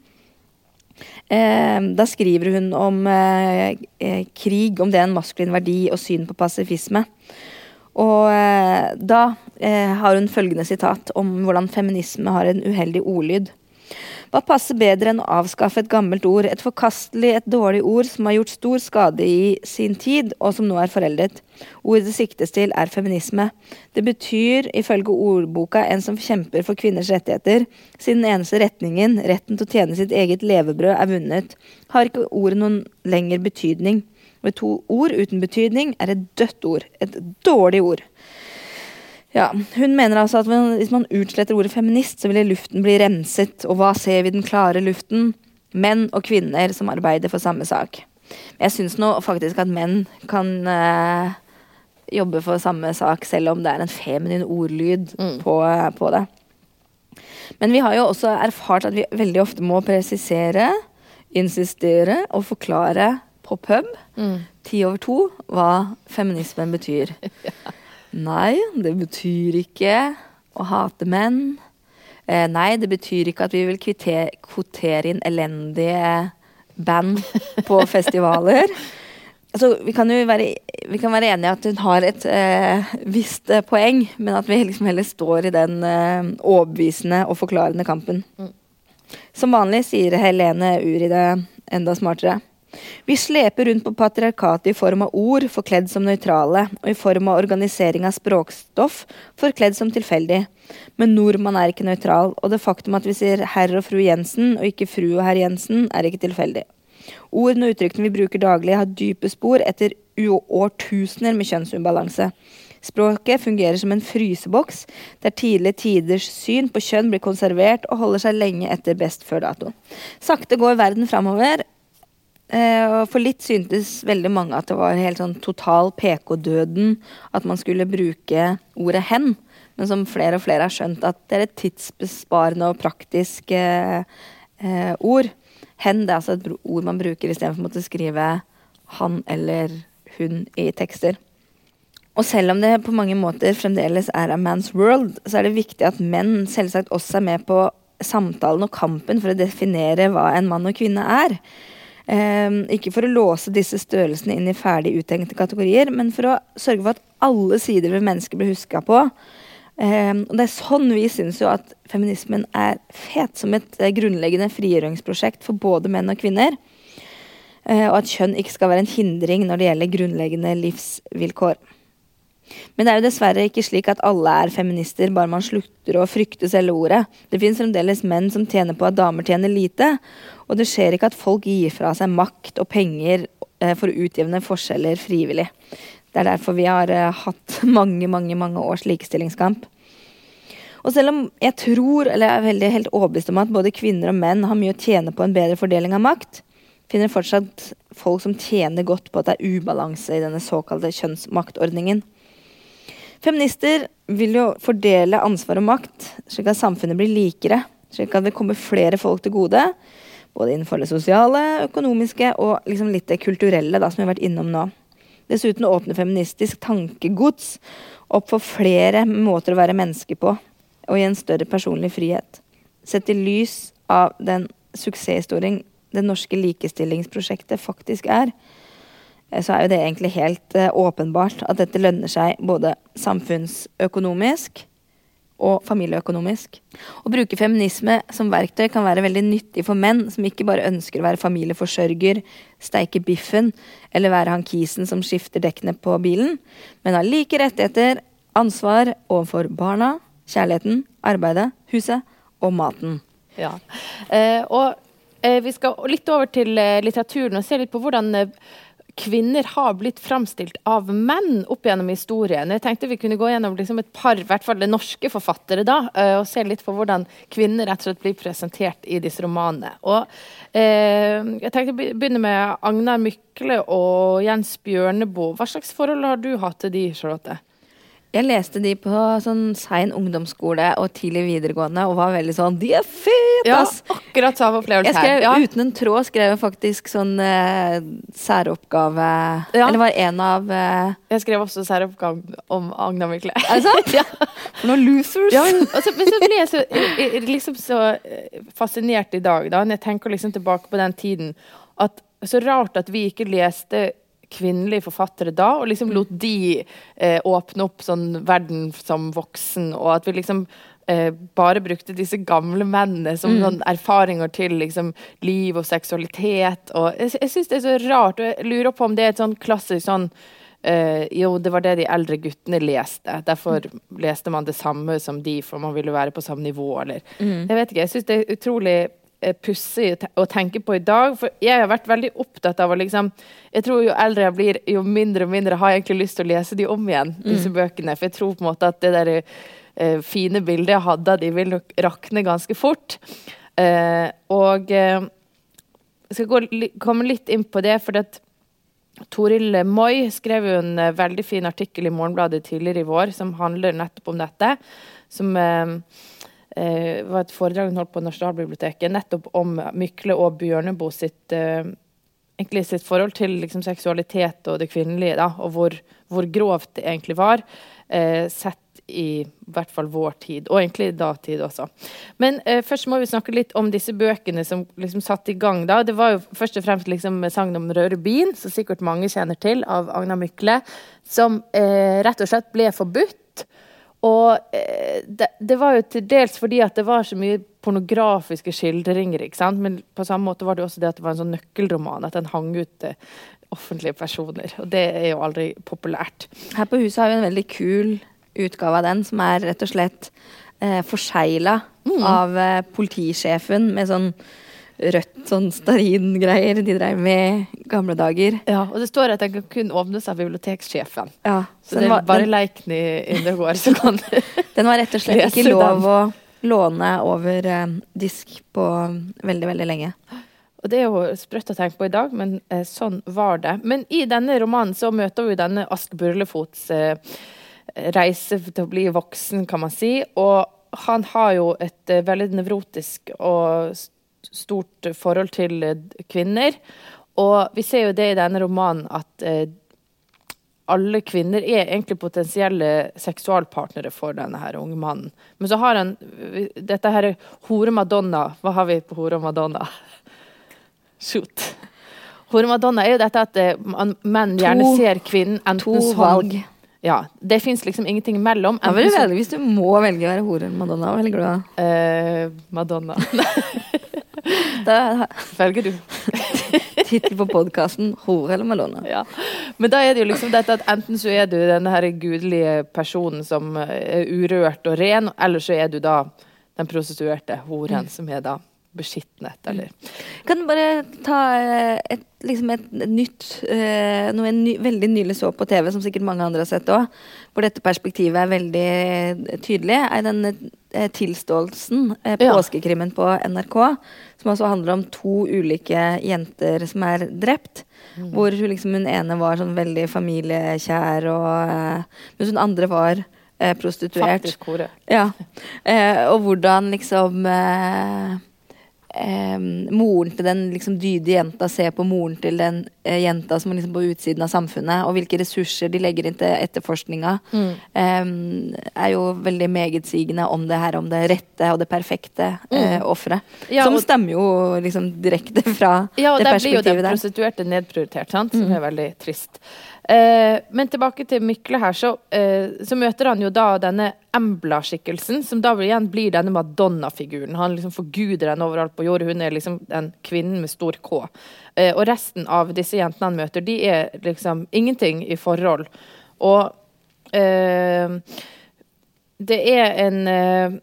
da skriver hun om eh, eh, krig, om det er en maskulin verdi, og syn på pasifisme. Og eh, da har hun følgende sitat om hvordan feminisme har en uheldig ordlyd. Hva passer bedre enn å avskaffe et gammelt ord, et forkastelig, et dårlig ord som har gjort stor skade i sin tid, og som nå er foreldet? Ordet det siktes til, er feminisme. Det betyr, ifølge ordboka, en som kjemper for kvinners rettigheter. Siden den eneste retningen, retten til å tjene sitt eget levebrød, er vunnet, har ikke ordet noen lenger betydning. Med to ord uten betydning er et dødt ord. Et dårlig ord. Ja, Hun mener altså at hvis man utsletter ordet feminist, så vil luften bli renset. Og hva ser vi i den klare luften? Menn og kvinner som arbeider for samme sak. Jeg syns nå faktisk at menn kan eh, jobbe for samme sak, selv om det er en feminin ordlyd mm. på, på, det. Men vi har jo også erfart at vi veldig ofte må presisere, insistere og forklare på pub mm. ti over to hva feminismen betyr. ja. Nei, det betyr ikke å hate menn. Eh, nei, det betyr ikke at vi vil kvotere inn elendige band på festivaler. Altså, vi kan jo være, vi kan være enige at hun har et eh, visst eh, poeng, men at vi liksom heller står i den eh, overbevisende og forklarende kampen. Mm. Som vanlig sier Helene Uri det enda smartere. Vi sleper rundt på patriarkatet i form av ord forkledd som nøytrale, og i form av organisering av språkstoff forkledd som tilfeldig. Men nordmann er ikke nøytral, og det faktum at vi sier herr og fru Jensen og ikke fru og herr Jensen, er ikke tilfeldig. Ordene og uttrykkene vi bruker daglig, har dype spor etter årtusener med kjønnsubalanse. Språket fungerer som en fryseboks, der tidlige tiders syn på kjønn blir konservert og holder seg lenge etter best før dato. Sakte går verden framover, Eh, for litt syntes veldig mange at det var helt sånn total PK-døden at man skulle bruke ordet 'hen'. Men som flere og flere har skjønt, at det er et tidsbesparende og praktisk eh, ord. 'Hen' det er altså et ord man bruker istedenfor å måtte skrive 'han' eller 'hun' i tekster. Og selv om det på mange måter fremdeles er a man's world, så er det viktig at menn selvsagt også er med på samtalen og kampen for å definere hva en mann og kvinne er. Um, ikke for å låse disse størrelsene inn i ferdig uttenkte kategorier, men for å sørge for at alle sider ved mennesket blir huska på. Um, og det er sånn vi syns jo at feminismen er fet, som et uh, grunnleggende frigjøringsprosjekt for både menn og kvinner. Uh, og at kjønn ikke skal være en hindring når det gjelder grunnleggende livsvilkår. Men det er jo dessverre ikke slik at alle er feminister bare man slutter å frykte selve ordet. Det fins fremdeles menn som tjener på at damer tjener lite. Og det skjer ikke at folk gir fra seg makt og penger eh, for å utjevne forskjeller frivillig. Det er derfor vi har eh, hatt mange, mange, mange års likestillingskamp. Og selv om jeg tror, eller er veldig helt overbevist om at både kvinner og menn har mye å tjene på en bedre fordeling av makt, finner fortsatt folk som tjener godt på at det er ubalanse i denne såkalte kjønnsmaktordningen. Feminister vil jo fordele ansvar og makt, slik at samfunnet blir likere. Slik at det kommer flere folk til gode. Både innenfor det sosiale, økonomiske og liksom litt det kulturelle, da, som vi har vært innom nå. Dessuten åpner feministisk tankegods opp for flere måter å være menneske på, og gi en større personlig frihet. Sett i lys av den suksesshistorien det norske likestillingsprosjektet faktisk er, så er jo det egentlig helt uh, åpenbart at dette lønner seg både samfunnsøkonomisk og familieøkonomisk. Å bruke feminisme som verktøy kan være veldig nyttig for menn som ikke bare ønsker å være familieforsørger, steike biffen eller være han kisen som skifter dekkene på bilen, men har like rettigheter, ansvar overfor barna, kjærligheten arbeidet, huset og maten. Ja. Eh, og eh, vi skal litt over til eh, litteraturen og se litt på hvordan eh, kvinner har blitt framstilt av menn opp gjennom historien. Jeg tenkte vi kunne gå gjennom liksom et par i hvert fall norske forfattere da, eh, og se litt på hvordan kvinner rett og slett blir presentert i disse romanene. Og, eh, jeg tenkte å begynne med Agnar Mykle og Jens Bjørneboe. Hva slags forhold har du hatt til de, Charlotte? Jeg leste de på sånn sein ungdomsskole og tidlig videregående og var veldig sånn De er fete, Ja, ass! akkurat samme opplevelse Jeg skrev her. Ja. uten en tråd skrev jeg faktisk sånn eh, særoppgave Ja. Eller var en av eh, Jeg skrev også særoppgave om Agna Mykle. Er det sant? ja. For noen losers! Ja, men, altså, men så blir jeg så, liksom så eh, fascinert i dag, da, når jeg tenker liksom tilbake på den tiden, at så rart at vi ikke leste kvinnelige forfattere da, og liksom lot de eh, åpne opp sånn verden som voksen, og at vi liksom eh, bare brukte disse gamle mennene som Mm. noen erfaringer til liksom, liv og seksualitet. Og jeg, jeg syns det er så rart, og jeg lurer på om det er et sånn klassisk sånn Eh, jo, det var det de eldre guttene leste. Derfor leste man det samme som de, for man ville være på samme nivå, eller Mm. Jeg vet ikke. Jeg syns det er utrolig pussig å tenke på i dag. For jeg har vært veldig opptatt av å liksom Jeg tror jo eldre jeg blir, jo mindre og mindre har jeg egentlig lyst til å lese de om igjen, disse bøkene. For jeg tror på en måte at det der uh, fine bildet jeg hadde av de, vil rakne ganske fort. Uh, og uh, jeg skal gå, komme litt inn på det, for at Toril Moi skrev jo en eh, veldig fin artikkel i Morgenbladet tidligere i vår som handler nettopp om dette. Som eh, eh, var et foredrag hun holdt på Nasjonalbiblioteket, nettopp om Mykle og Bjørneboe sitt eh, sitt forhold til liksom, seksualitet og det kvinnelige, da, og hvor, hvor grovt det egentlig var. Eh, sett i hvert fall vår tid, og egentlig datid også. Men eh, først må vi snakke litt om disse bøkene som liksom satte i gang. da. Det var jo først og fremst liksom sangen om Bien, som sikkert mange kjenner til, av Agna Mykle, som eh, rett og slett ble forbudt. Og eh, det, det var jo til dels fordi at det var så mye pornografiske skildringer. ikke sant? Men på samme måte var det også det at det var en sånn nøkkelroman, at den hang ut til offentlige personer. Og det er jo aldri populært. Her på huset har vi en veldig kul utgave av den, som er rett og slett eh, forsegla av eh, politisjefen med sånn rødt sånn stearingreier de drev med i gamle dager. Ja, Og det står at den kan kun åpnes av biblioteksjefen. Ja, Så så det var, bare Leiken Indregård som kan den var rett og slett ikke lov å låne over eh, disk på veldig, veldig lenge. Og Det er jo sprøtt å tenke på i dag, men eh, sånn var det. Men i denne romanen så møter vi denne Ask Burlefots eh, reise til å bli voksen, kan man si. Og han har jo et eh, veldig nevrotisk og stort forhold til eh, kvinner. Og vi ser jo det i denne romanen at eh, alle kvinner er egentlig potensielle seksualpartnere for denne her unge mannen. Men så har han dette her er hore madonna. Hva har vi på hore madonna? Shoot. Hore madonna er jo dette at eh, menn gjerne To- ser kvinnen enten To som valg. Ja, Det fins liksom ingenting imellom. Ja, velge, hvis du må velge å være hore eller Madonna, hva velger du da? eh, Madonna. da Velger du? Tittel på podkasten 'Hore eller Melone'. Ja. Men da er det jo liksom dette at enten så er du denne her gudelige personen som er urørt og ren, eller så er du da den prostituerte horen som er da beskitnet, eller Kan du bare ta eh, et, liksom et nytt eh, Noe jeg ny, veldig nylig så på TV, som sikkert mange andre har sett òg, hvor dette perspektivet er veldig eh, tydelig, er den tilståelsen, påskekrimmen på NRK, som altså handler om to ulike jenter som er drept. Hvor hun liksom hun ene var sånn veldig familiekjær, og, mens hun andre var prostituert. faktisk hore. Ja. Eh, og hvordan liksom eh, Moren til den liksom dydige jenta ser på moren til den eh, jenta som er liksom på utsiden av samfunnet, og hvilke ressurser de legger inn til etterforskninga, eh, er jo veldig megetsigende om det her, om det rette og det perfekte eh, offeret. Ja, som stemmer jo liksom direkte fra Ja, det det der blir jo den perspektivet der. prostituerte nedprioritert, sant? som er veldig trist. Eh, men tilbake til Mykle her, så, eh, så møter han jo da denne Embla-skikkelsen, som da igjen blir denne Madonna-figuren. Han liksom forguder henne overalt på jord. Hun er liksom den kvinnen med stor K. Eh, og resten av disse jentene han møter, de er liksom ingenting i forhold. Og eh, det er en eh,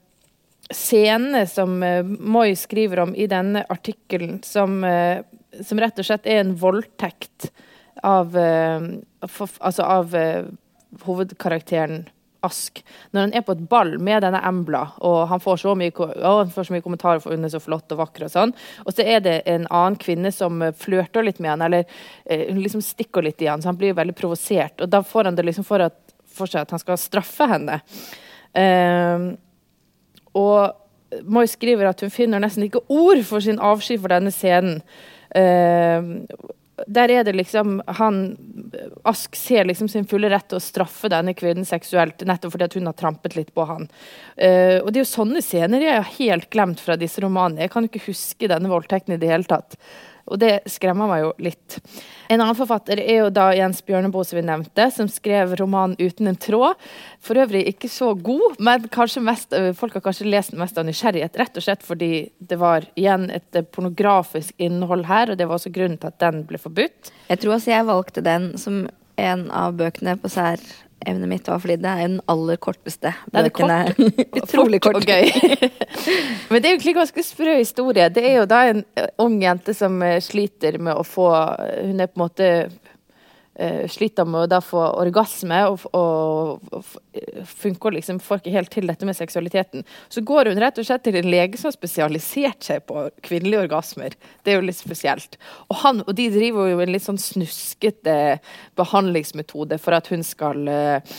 scene som eh, Moi skriver om i denne artikkelen, som, som, rett og slett er en voldtekt av, for, altså av hovedkarakteren Ask når han er på et ball med denne Embla, og han får så mye, han får så mye kommentarer for hun er så flott og vakker og sånn, og så er det en annen kvinne som flørter litt med han, eller eh, hun liksom stikker litt i han, så han blir veldig provosert, og da får han det liksom for, at, for seg at han skal straffe henne. Uh, og Moi skriver at hun finner nesten ikke ord for sin avsky for denne scenen. Uh, der er det liksom han Ask ser liksom sin fulle rett til å straffe denne kvinnen seksuelt nettopp fordi at hun har trampet litt på han. Uh, og det er jo sånne scener jeg har helt glemt fra disse romanene. Jeg kan jo ikke huske denne voldtekten i det hele tatt. Og det skremmer meg jo litt. En annen forfatter er jo da Jens Bjørneboe, som vi nevnte, som skrev romanen 'Uten en tråd'. For øvrig ikke så god, men kanskje mest, folk har kanskje lest den mest av nysgjerrighet. Rett og slett fordi det var igjen et pornografisk innhold her, og det var også grunnen til at den ble forbudt. Jeg tror også jeg valgte den som en av bøkene på sær evnet mitt var fordi det er den aller korteste bøkene. Utrolig kort. kort. Men det er jo egentlig ganske sprø historie. Det er jo da en ung jente som eh, sliter med å få Hun er på en måte sliter med å da få orgasme og, og, funker liksom, får ikke helt til dette med seksualiteten. Så går hun rett og slett til en lege som har spesialisert seg på kvinnelige orgasmer. Det er jo litt spesielt. Og, han, og de driver jo en litt sånn snuskete behandlingsmetode for at hun skal, uh,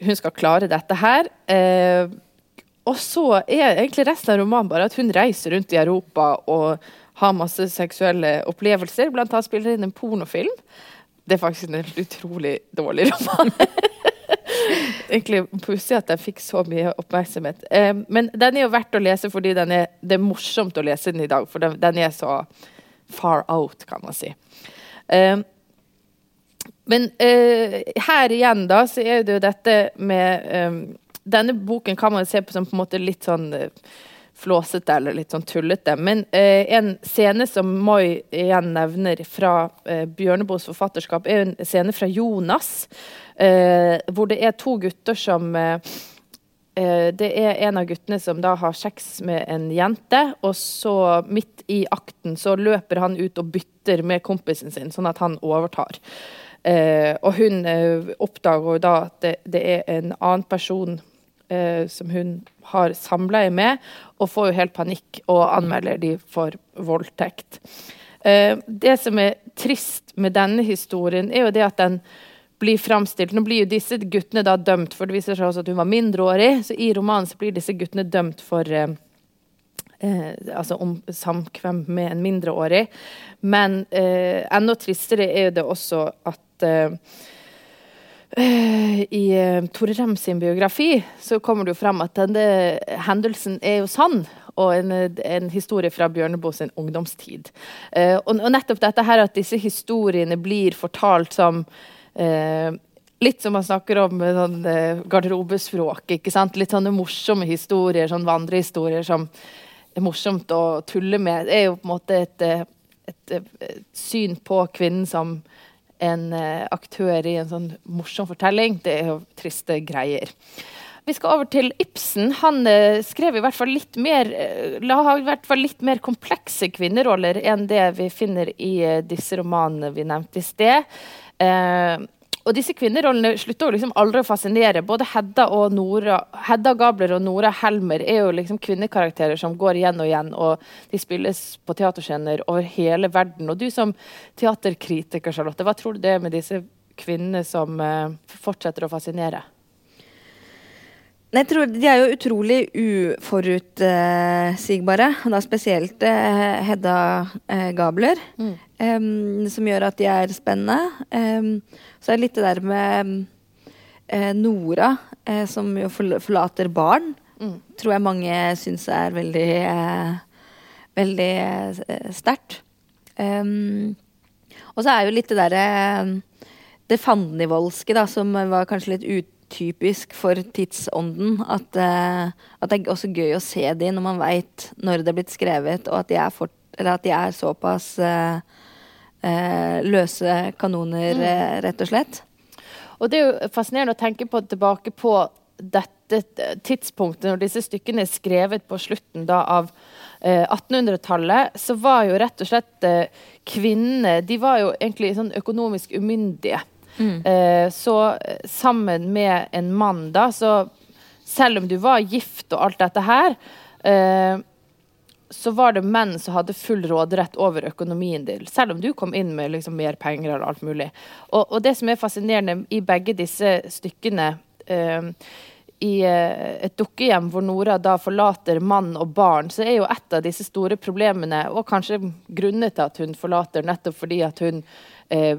hun skal klare dette her. Uh, og så er egentlig resten av romanen bare at hun reiser rundt i Europa og har masse seksuelle opplevelser. Blant annet spiller inn en pornofilm. Det er faktisk en utrolig dårlig roman. Egentlig pussig at den fikk så mye oppmerksomhet. Eh, men den er jo verdt å lese fordi er, det er morsomt å lese den i dag. For den, den er så far out, kan man si. Eh, men eh, her igjen, da, så er det jo dette med eh, Denne boken kan man se på som på en måte litt sånn eh, flåsete eller litt sånn tullete. Men eh, en scene som Moi igjen nevner fra eh, Bjørneboes forfatterskap, er en scene fra Jonas, eh, hvor det er to gutter som eh, eh, det er en av guttene som da har sex med en jente, og så midt i akten så løper han ut og bytter med kompisen sin, sånn at han overtar. Eh, og hun oppdager jo da at det, det er en annen person eh, som hun har samleie med, og får jo helt panikk og anmelder de for voldtekt. Eh, det som er trist med denne historien, er jo det at den blir framstilt Nå blir jo disse guttene da dømt, for det viser seg også at hun var mindreårig. Så i romanen så blir disse guttene dømt for eh, eh, altså om samkvem med en mindreårig. Men eh, enda tristere er det også at eh, i uh, Tore Rem sin biografi så kommer det jo frem at denne hendelsen er jo sann. Og en, en historie fra Bjørneboe sin ungdomstid. Uh, og, og, nettopp dette her at disse historiene blir fortalt som uh, Litt som man snakker om sånn, garderobespråk. ikke sant? Litt sånne morsomme historier, sånn vandrehistorier som er morsomt å tulle med. Det er jo på en måte et, et, et syn på kvinnen som en eh, aktør i en sånn morsom fortelling. Det er jo triste greier. Vi skal over til Ibsen. Han eh, skrev i hvert fall litt mer eh, la i hvert fall litt mer komplekse kvinneroller enn det vi finner i disse romanene vi nevnte i sted. Eh, og disse kvinnerollene slutter liksom aldri å fascinere. Både Hedda og Nora, Hedda Gabler og Nora Helmer er jo liksom kvinnekarakterer som går igjen og igjen. Og de spilles på teaterscener over hele verden. Og du som teaterkritiker, Charlotte, hva tror du det er med disse kvinnene som uh, fortsetter å fascinere? Jeg tror De er jo utrolig uforutsigbare. Uh, da spesielt uh, Hedda uh, Gabler. Mm. Um, som gjør at de er spennende. Um, så er det litt det der med Nora, som jo forlater barn. Mm. Tror jeg mange syns er veldig veldig sterkt. Um, og så er jo litt det derre det fandenivoldske, da, som var kanskje litt ut typisk for tidsånden. At, uh, at, det er også gøy å se de når man veit når det er blitt skrevet, og at de er, for, at de er såpass uh, uh, løse kanoner, mm. rett og slett. Og det er jo fascinerende å tenke på tilbake på dette tidspunktet, når disse stykkene er skrevet på slutten da, av eh, 1800-tallet, så var jo rett og slett eh, kvinnene De var jo egentlig sånn økonomisk umyndige. Mm. Eh, så eh, sammen med en mann, da, så selv om du var gift og alt dette her, eh, så var det menn som hadde full råderett over økonomien din, selv om du kom inn med liksom mer penger eller alt mulig. Og, og, det som er fascinerende i begge disse stykkene eh, i eh, et dukkehjem hvor Nora da forlater mann og barn, så er jo et av disse store problemene, og kanskje grunnet til at hun forlater, nettopp fordi at hun eh,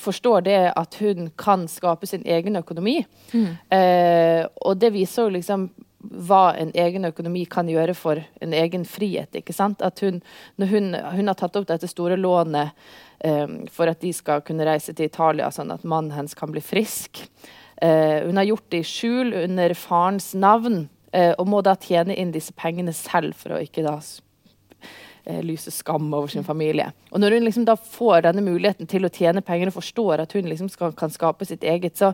forstår det at hun kan skape sin egen økonomi. Mm. Eh, og det viser jo liksom hva en egen økonomi kan gjøre for en egen frihet. ikke sant? At hun, når hun, hun har tatt opp dette store lånet um, for at de skal kunne reise til Italia, sånn at mannen hennes kan bli frisk. Uh, hun har gjort det i skjul under farens navn, uh, og må da tjene inn disse pengene selv for å ikke da lyse skam over sin familie. Og når hun liksom da får denne muligheten til å tjene penger og forstår at hun liksom skal, kan skape sitt eget, så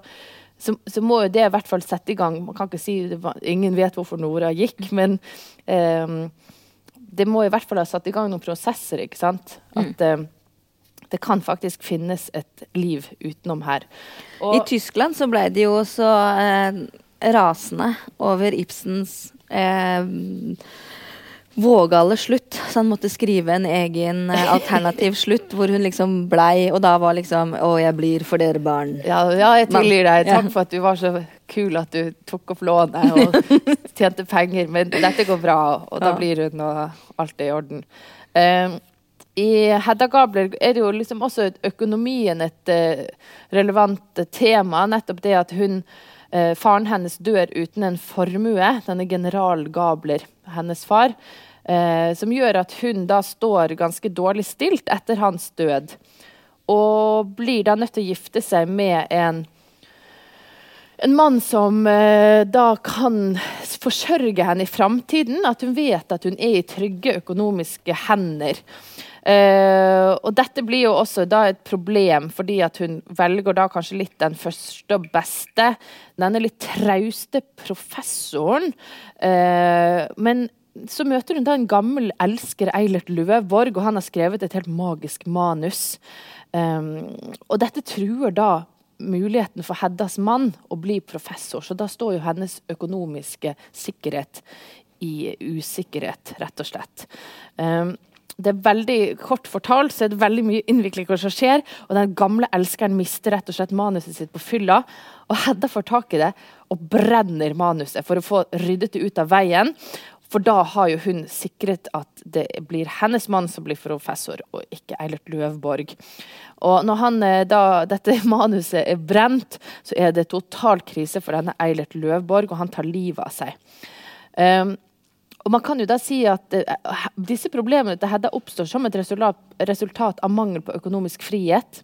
så, så, må jo det i hvert fall sette i gang Man kan ikke si var, Ingen vet hvorfor Nora gikk, men um, det må i hvert fall ha satt i gang noen prosesser. ikke sant? Mm. At mm. uh, det kan faktisk finnes et liv utenom her. Og, I Tyskland så ble de jo så uh, rasende over Ibsens uh, vågale slutt. Så han måtte skrive en egen uh, alternativ slutt, hvor hun liksom blei Og da var liksom Å, jeg blir for dere barn. Ja, ja jeg tilgir deg. Takk for at du var så kul at du tok opp lånet og tjente penger. Men dette går bra, og da blir hun, og alt er i orden. Um, i Hedda Gabler er det jo liksom også økonomien et uh, relevant tema. Nettopp det at hun uh, Faren hennes dør uten en formue. Denne general Gabler, hennes far. Eh, som gjør at hun da står ganske dårlig stilt etter hans død. Og blir da nødt til å gifte seg med en, en mann som eh, da kan forsørge henne i framtiden. At hun vet at hun er i trygge økonomiske hender. Uh, og dette blir jo også da et problem, fordi at hun velger da kanskje litt den første og beste. Denne litt trauste professoren. Uh, men så møter hun da en gammel elsker, Eilert Løvborg, og han har skrevet et helt magisk manus. Um, og dette truer da muligheten for Heddas mann å bli professor, så da står jo hennes økonomiske sikkerhet i usikkerhet, rett og slett. Um, det er veldig Kort fortalt så er det veldig mye innviklinger som skjer, og den gamle elskeren mister rett og slett manuset sitt på fylla. Og Hedda får tak i det og brenner manuset for å få ryddet det ut av veien. For da har jo hun sikret at det blir hennes mann som blir professor, og ikke Eilert Løvborg. Og når han, eh, da, dette manuset er brent, så er det total krise for denne Eilert Løvborg, og han tar livet av seg. Um, og man kan jo da si at uh, Disse problemene til Hedda oppstår som et resultat, resultat av mangel på økonomisk frihet.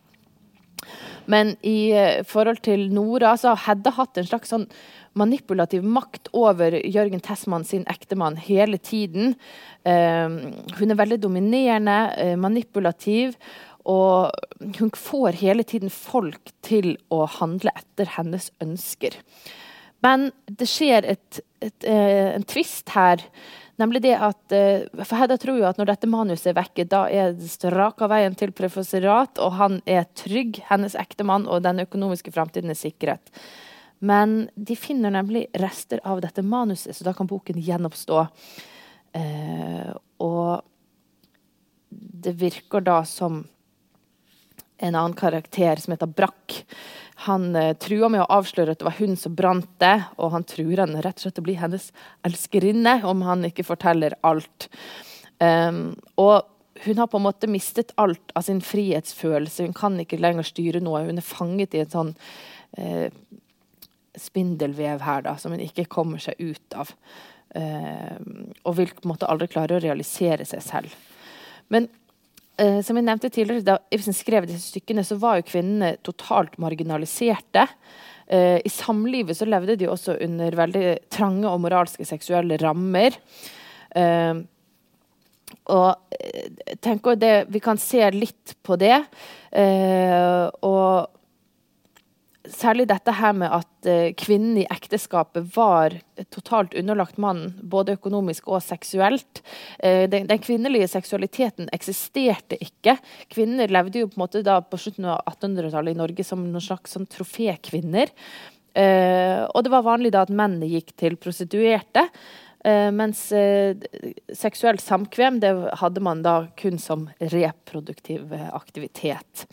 Men i uh, forhold til Nora så har Hedda hatt en slags sånn manipulativ makt over Jørgen Tessmann sin ektemann hele tiden. Uh, hun er veldig dominerende, uh, manipulativ. Og hun får hele tiden folk til å handle etter hennes ønsker. Men det skjer et, et, uh, en tvist her. Nemlig det at For Hedda tror jo at når dette manuset er vekke, da er det straka veien til professorat, og han er trygg, hennes ektemann, og den økonomiske framtiden er sikret. Men de finner nemlig rester av dette manuset, så da kan boken gjenoppstå. Eh, og det virker da som en annen karakter som heter Brakk. Han eh, truer med å avsløre at det var hun som brant det, og han truer henne rett og slett å bli hennes elskerinne om han ikke forteller alt. Um, og hun har på en måte mistet alt av sin frihetsfølelse. Hun kan ikke lenger styre noe. Hun er fanget i en sånn eh, spindelvev her da, som hun ikke kommer seg ut av. Uh, og vil på en måte aldri klare å realisere seg selv. Men uh, som jeg nevnte tidligere, da Ibsen skrev disse stykkene, så var jo kvinnene totalt marginaliserte. Eh, I samlivet så levde de også under veldig trange og moralske seksuelle rammer. og tenker det, Vi kan se litt på det. og særlig dette her med at uh, kvinnen i ekteskapet var totalt underlagt mannen, både økonomisk og seksuelt. Uh, den, den, kvinnelige seksualiteten eksisterte ikke. Kvinner levde jo på en måte da på slutten av 1800-tallet i Norge som noen slags sånn trofékvinner. Uh, og det var vanlig da at mennene gikk til prostituerte. Mens seksuelt samkvem det hadde man da kun som reproduktiv aktivitet.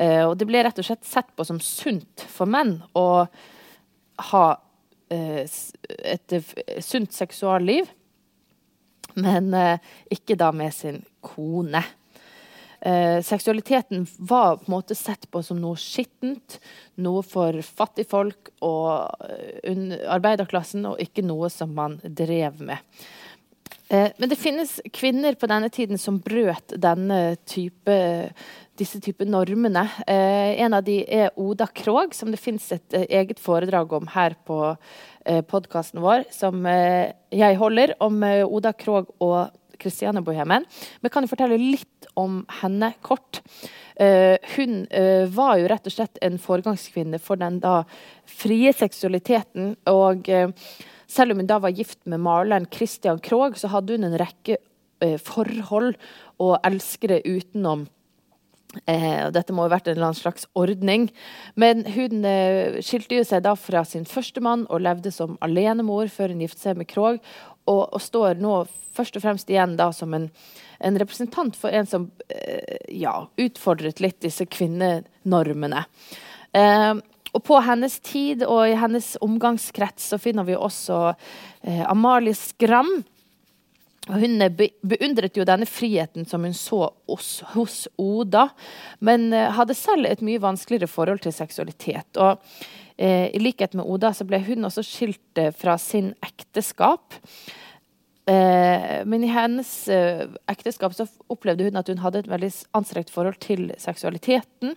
Uh, og det ble rett og slett sett på som sunt for menn å ha uh, et uh, sunt seksualliv, men ikke da med sin kone. Seksualiteten var på en måte sett på som noe skittent, noe for fattigfolk og arbeiderklassen, og ikke noe som man drev med. Men det finnes kvinner på denne tiden som brøt denne type disse type normene. Eh, en av de er Oda Krog, som det fins et eh, eget foredrag om her på eh, podkasten vår, som eh, jeg holder, om eh, Oda Krog og Christiane Bohemen. Men kan jeg fortelle litt om henne kort? Uh, hun var jo rett og slett en foregangskvinne for den da frie seksualiteten. og selv om hun da var gift med maleren Christian Krog, så hadde hun en rekke forhold og elskere utenom dette må ha vært en eller annen slags ordning. Men hun skilte jo seg da fra sin første mann og levde som alenemor før hun giftet seg med Krog. Og, og, står nå først og fremst igjen da som en, en representant for en som eh, ja, utfordret litt disse kvinnenormene. Eh, og på hennes tid og i hennes omgangskrets så finner vi også eh, Amalie Skram hun beundret jo denne friheten som hun så hos, hos Oda, men uh, hadde selv et mye vanskeligere forhold til seksualitet. Og I likhet med Oda så ble hun også skilt uh, fra sin ekteskap. men i hennes ekteskap så opplevde hun at hun hadde et veldig anstrengt forhold til seksualiteten.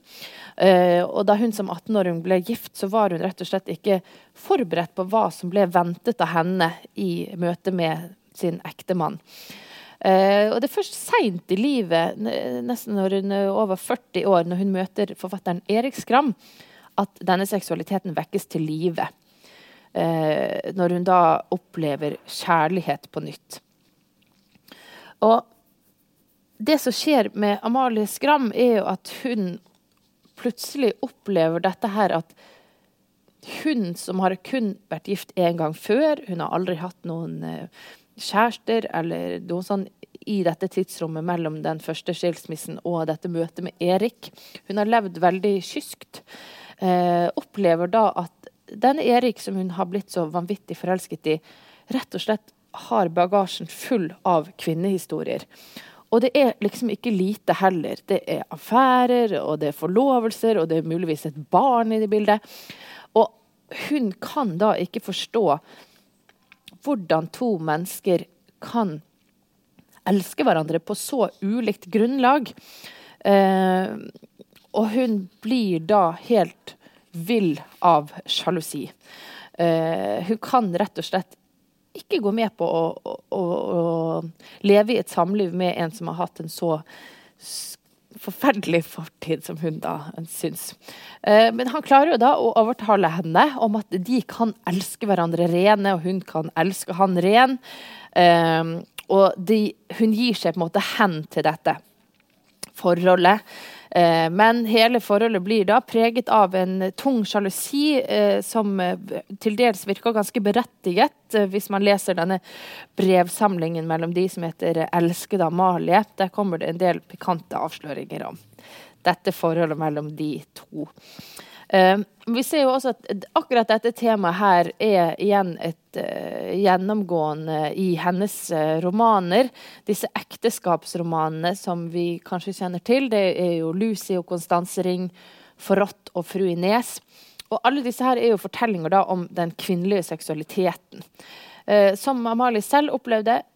og da hun som 18-åring ble gift, så var hun rett og slett ikke forberedt på hva som ble ventet av henne i møte med sin ektemann. Uh, og det er først seint i livet, nesten når hun er over 40 år, når hun møter forfatteren Erik Skram, at denne seksualiteten vekkes til live. Eh, når hun da opplever kjærlighet på nytt. Og det som skjer med Amalie Skram, er jo at hun plutselig opplever dette her at hun som har kun vært gift én gang før, hun har aldri hatt noen uh, kjærester eller noe sånn i dette tidsrommet mellom den første skilsmissen og dette møtet med Erik. Hun har levd veldig kyskt. Eh, opplever da at denne Erik, som hun har blitt så vanvittig forelsket i, rett og slett har bagasjen full av kvinnehistorier. Og det er liksom ikke lite heller. Det er affærer, og det er forlovelser, og det er muligvis et barn i det bildet. Og hun kan da ikke forstå hvordan to mennesker kan elske hverandre på så ulikt grunnlag. Eh, og hun blir da helt vill av sjalusi. Uh, hun kan rett og slett ikke gå med på å, å, å, leve i et samliv med en som har hatt en så forferdelig fortid, som hun da syns. Uh, men han klarer jo da å overtale henne om at de kan elske hverandre rene, og hun kan elske han ren. Uh, og de, hun gir seg på en måte hen til dette forholdet. Eh, men hele forholdet blir da preget av en tung sjalusi eh, som eh, til dels virker ganske berettiget, hvis man leser denne brevsamlingen mellom de som heter 'Elskede Amalie'. Der kommer det en del pikante avsløringer om dette forholdet mellom de to. Uh, vi ser jo også at akkurat dette temaet her er igjen et uh, gjennomgående i hennes uh, romaner. Disse ekteskapsromanene som vi kanskje kjenner til, det er jo 'Lucy og Konstanse Ring', 'Forrådt' og 'Fru Ines'. Og alle disse her er jo fortellinger da om den kvinnelige seksualiteten. som Amalie selv opplevde, Eh,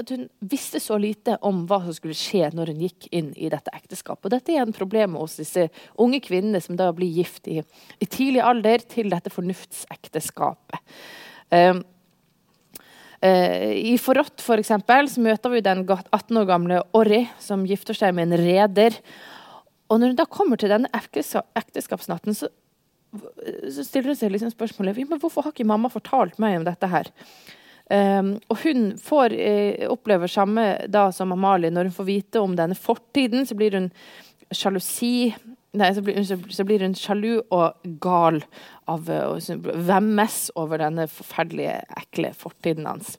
at hun visste så lite om hva som skulle skje når hun gikk inn i dette ekteskapet. Og dette er en problem hos disse unge kvinnene som da blir gift i, i tidlig alder til dette fornuftsekteskapet. Um, uh, I Forrådt for eksempel, så møter vi den 18 år gamle Orri som gifter seg med en reder. Og når hun da kommer til denne ekteskapsnatten, så så stiller hun seg liksom spørsmålet hvorfor har ikke mamma fortalt meg om dette her. Um, og hun får eh, opplever samme da som Amalie. Når hun får vite om denne fortiden, så blir hun sjalusi Nei, så blir, så blir, hun sjalu og gal av å vemmes over denne forferdelige, ekle fortiden hans.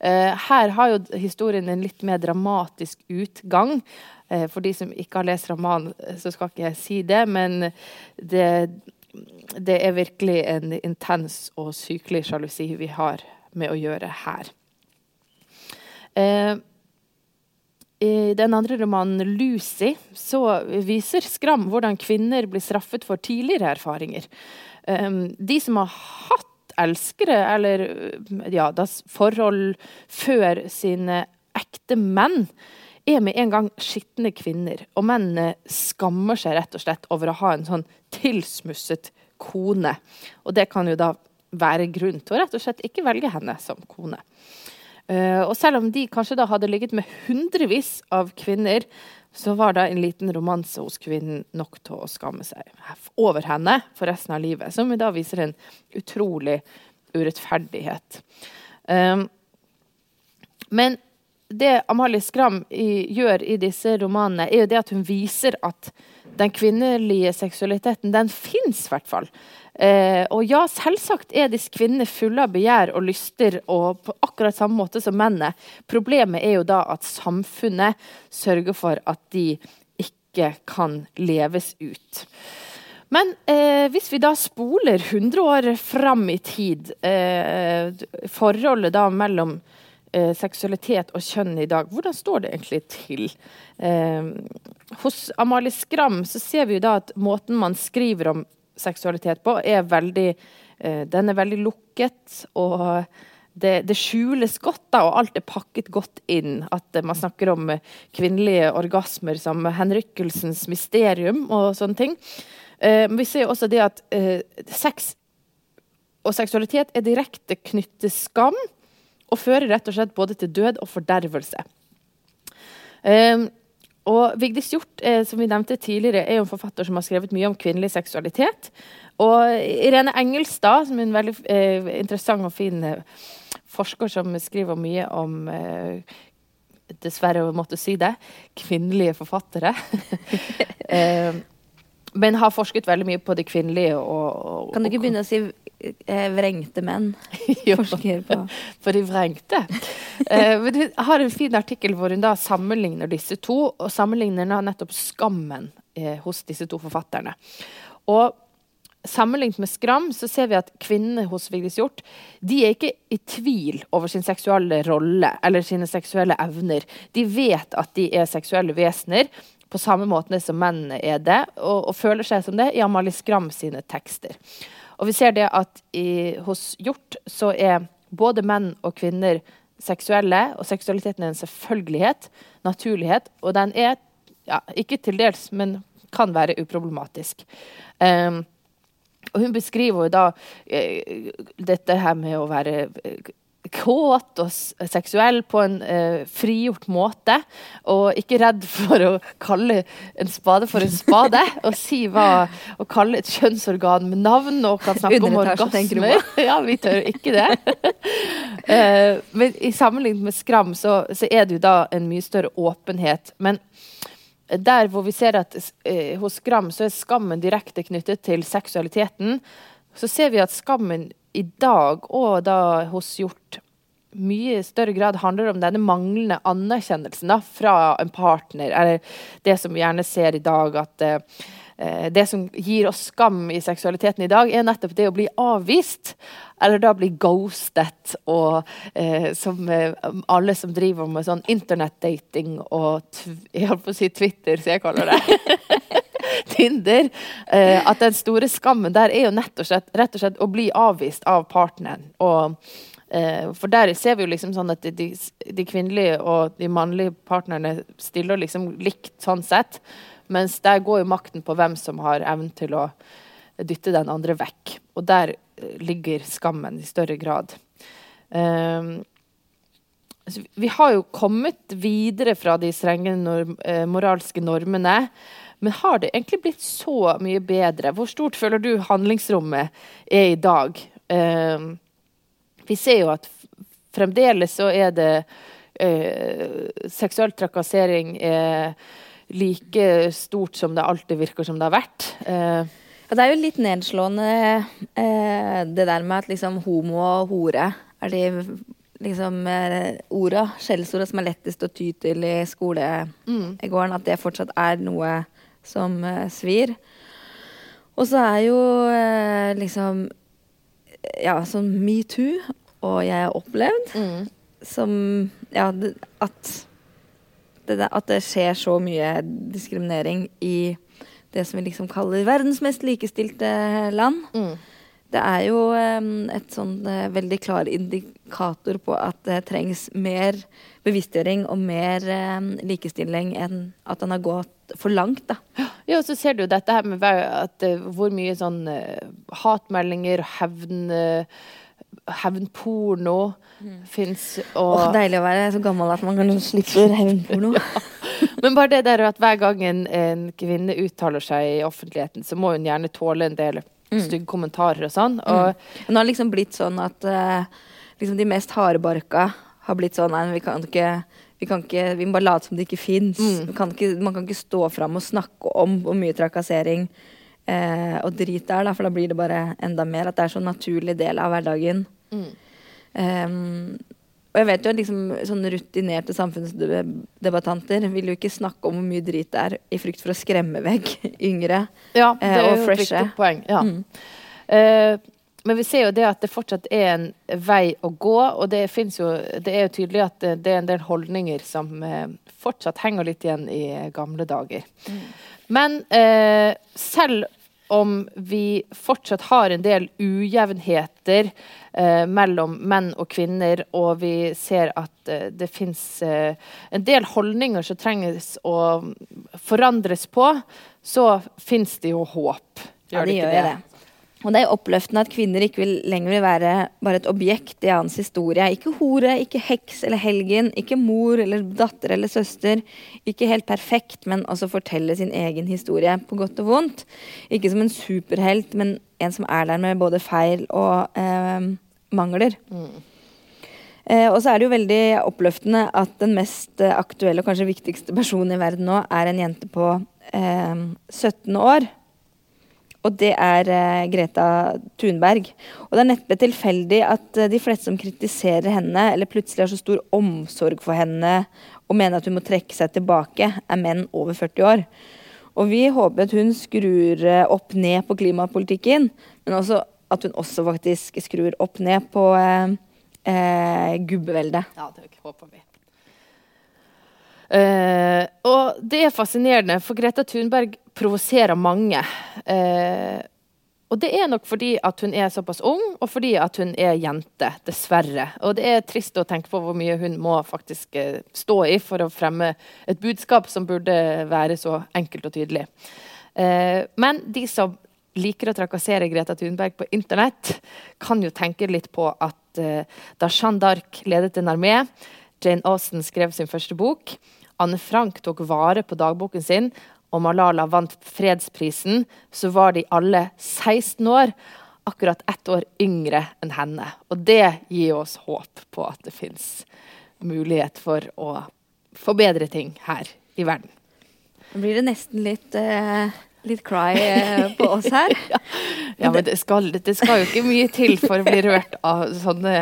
Uh, her har jo historien en litt mer dramatisk utgang. Uh, for de som ikke har lest romanen, så skal ikke jeg si det, men det, det er virkelig en intens og sykelig sjalusi vi har med å gjøre her. Eh, i den andre romanen, 'Lucy', så viser Skram hvordan kvinner blir straffet for tidligere erfaringer. Um, de som har hatt elskere, eller ja, forhold før sine ekte menn, er med en gang skitne kvinner. Og mennene skammer seg rett og slett over å ha en sånn tilsmusset kone. Og det kan jo da være grunn til å rett og slett ikke velge henne som kone. Uh, og selv om de kanskje da hadde ligget med hundrevis av kvinner, så var da en liten romanse hos kvinnen nok til å skamme seg over henne for resten av livet. Som da viser en utrolig urettferdighet. Um, men det Amalie Skram gjør i disse romanene, er jo det at hun viser at den kvinnelige seksualiteten, den fins i hvert fall. Eh, og ja, selvsagt er disse kvinnene fulle av begjær og lyster, og på akkurat samme måte som mennene. Problemet er jo da at samfunnet sørger for at de ikke kan leves ut. Men eh, hvis vi da spoler 100 år fram i tid, eh, forholdet da mellom eh, seksualitet og kjønn i dag, hvordan står det egentlig til? Eh, hos Amalie Skram så ser vi jo da at måten man skriver om seksualitet på, er veldig eh, Den er veldig lukket. og det, det, skjules godt, da, og alt er pakket godt inn. At man snakker om kvinnelige orgasmer som henrykkelsens mysterium og sånne ting. Eh, vi ser også det at eh, sex og seksualitet er direkte knyttet skam, og fører rett og slett både til død og fordervelse. Um, og Vigdis Hjorth, eh, som vi nevnte tidligere, er jo en forfatter som har skrevet mye om kvinnelig seksualitet. Og Irene Engelstad, som er en veldig eh, interessant og fin eh, forsker som skriver mye om eh, Dessverre å måtte si det kvinnelige forfattere. eh, men har forsket veldig mye på det kvinnelige. Og, og, kan du ikke begynne å si vrengte menn? Forsker på. For de vrengte. eh, men du har en fin artikkel hvor hun da sammenligner disse to, og sammenligner nettopp skammen eh, hos disse to forfatterne. Og Sammenlignet med Skram så ser vi at kvinnene hos Vigdis Hjorth de er ikke i tvil over sin seksuelle rolle eller sine seksuelle evner. De vet at de er seksuelle vesener, på samme måte som mennene er det, og, og, føler seg som det i Amalie Skram sine tekster. Og vi ser det at i, hos Hjort så er både menn og kvinner seksuelle, og seksualiteten er en selvfølgelighet, naturlighet, og den er ja, ikke til dels, men kan være uproblematisk. Um, og hun beskriver jo da uh, dette her med å være uh, kåt og seksuell på en eh, frigjort måte. Og ikke redd for å kalle en spade for en spade. og si hva Å kalle et kjønnsorgan med navn og kan snakke om orgasmer. Ja, vi tør ikke det. eh, men i sammenlignet med Skram så, så, er det jo da en mye større åpenhet. Men der hvor vi ser at eh, hos Skram så er skammen direkte knyttet til seksualiteten, så ser vi at skammen i dag, og da hos Hjort, mye større grad handler om denne manglende anerkjennelsen da, fra en partner. Eller det som vi gjerne ser i dag, at uh, det som gir oss skam i seksualiteten i dag, er nettopp det å bli avvist. Eller da bli ghostet. Og eh, som eh, alle som driver med sånn internettdating og jeg holdt på å si Twitter, så jeg kaller det. Tinder. Eh, at den store skammen der er jo og slett, rett og slett å bli avvist av partneren. Og, eh, for der ser vi jo liksom sånn at de, de, kvinnelige og de mannlige partnerne stiller liksom likt sånn sett. Mens der går jo makten på hvem som har evnen til å dytte den andre vekk. Og der eh, ligger skammen i større grad. Um, vi har jo kommet videre fra de strenge norm, moralske normene. Men har det egentlig blitt så mye bedre? Hvor stort føler du handlingsrommet er i dag? Eh, vi ser jo at fremdeles så er det eh, Seksuell trakassering er like stort som det alltid virker som det har vært. Eh, ja, det er jo litt nedslående eh, det der med at liksom homo og hore er de liksom eh, orda, skjellsorda som er lettest å ty til i skolegården. Mm. At det fortsatt er noe som eh, svir. Og så er jo eh, liksom Ja, sånn metoo og jeg har opplevd mm. som Ja, at det, at det skjer så mye diskriminering i det som vi liksom kaller verdens mest likestilte land. Mm. Det er jo et sånn uh, veldig klar indikator på at det trengs mer bevisstgjøring og mer likestilling enn at den har gått for langt. da. Ja, og så ser du dette her med at, uh, hvor mye sånn uh, hatmeldinger og hevn hevnporno mm. fins. Og... Oh, deilig å være så gammel at man kan slippe hevnporno. ja. Men bare det der at hver gang en, en, kvinne uttaler seg i offentligheten, så må hun gjerne tåle en del mm. stygge kommentarer og sånn. Og mm. Nå har det liksom blitt sånn at uh, liksom de mest hardbarka har blitt sånn Nei, vi kan ikke vi, kan ikke, vi må bare late som det ikke fins. Mm. Man kan ikke stå fram og snakke om hvor mye trakassering eh, og drit det er, da, for da blir det bare enda mer. At det er så naturlig del av hverdagen. Mm. Um, og jeg vet jo at liksom, sånne rutinerte samfunnsdebattanter vil jo ikke snakke om hvor mye drit det er, i frykt for å skremme vekk yngre ja, det er eh, og freshe. Poeng. Ja. Mm. Uh, men vi ser jo det at det fortsatt er en vei å gå, og det, jo, det er jo tydelig at det, det er en del holdninger som uh, fortsatt henger litt igjen i gamle dager. Mm. Men uh, selv om vi fortsatt har en del ujevnheter eh, mellom menn og kvinner, og vi ser at eh, det fins eh, en del holdninger som trenges å forandres på, så fins det jo håp. Gjør ja, det gjør det? det. Og det er oppløftende at kvinner ikke vil lenger vil være bare et objekt i hans historie. Ikke hore, ikke heks eller helgen, ikke mor eller datter eller søster. Ikke helt perfekt, men også fortelle sin egen historie, på godt og vondt. Ikke som en superhelt, men en som er der med både feil og eh, mangler. Mm. Eh, og så er det jo veldig oppløftende at den mest aktuelle og kanskje viktigste personen i verden nå er en jente på eh, 17 år og det er uh, Greta Thunberg. Og det er neppe tilfeldig at uh, de fleste som kritiserer henne, eller plutselig har så stor omsorg for henne og mener at hun må trekke seg tilbake, er menn over 40 år. Og vi håper at hun skrur uh, opp ned på klimapolitikken, men også at hun også faktisk skrur opp ned på gubbeveldet. Ja, det håper vi. Uh, og det er fascinerende, for Greta Thunberg provoserer mange. Uh, og det er nok fordi at hun er såpass ung, og fordi at hun er jente, dessverre. Og det er trist å tenke på hvor mye hun må faktisk uh, stå i for å fremme et budskap som burde være så enkelt og tydelig. men de som liker å trakassere Greta Thunberg på internett, kan jo tenke litt på at da Jeanne d'Arc ledet en armé, Jane Austen skrev sin første bok, Anne Frank tok vare på dagboken sin, og Malala vant fredsprisen, så var de alle 16 år. Akkurat ett år yngre enn henne. Og det gir oss håp på at det fins mulighet for å forbedre ting her i verden. Nå blir det nesten litt, uh, litt cry uh, på oss her. ja. ja, men det skal, det skal jo ikke mye til for å bli rørt av sånne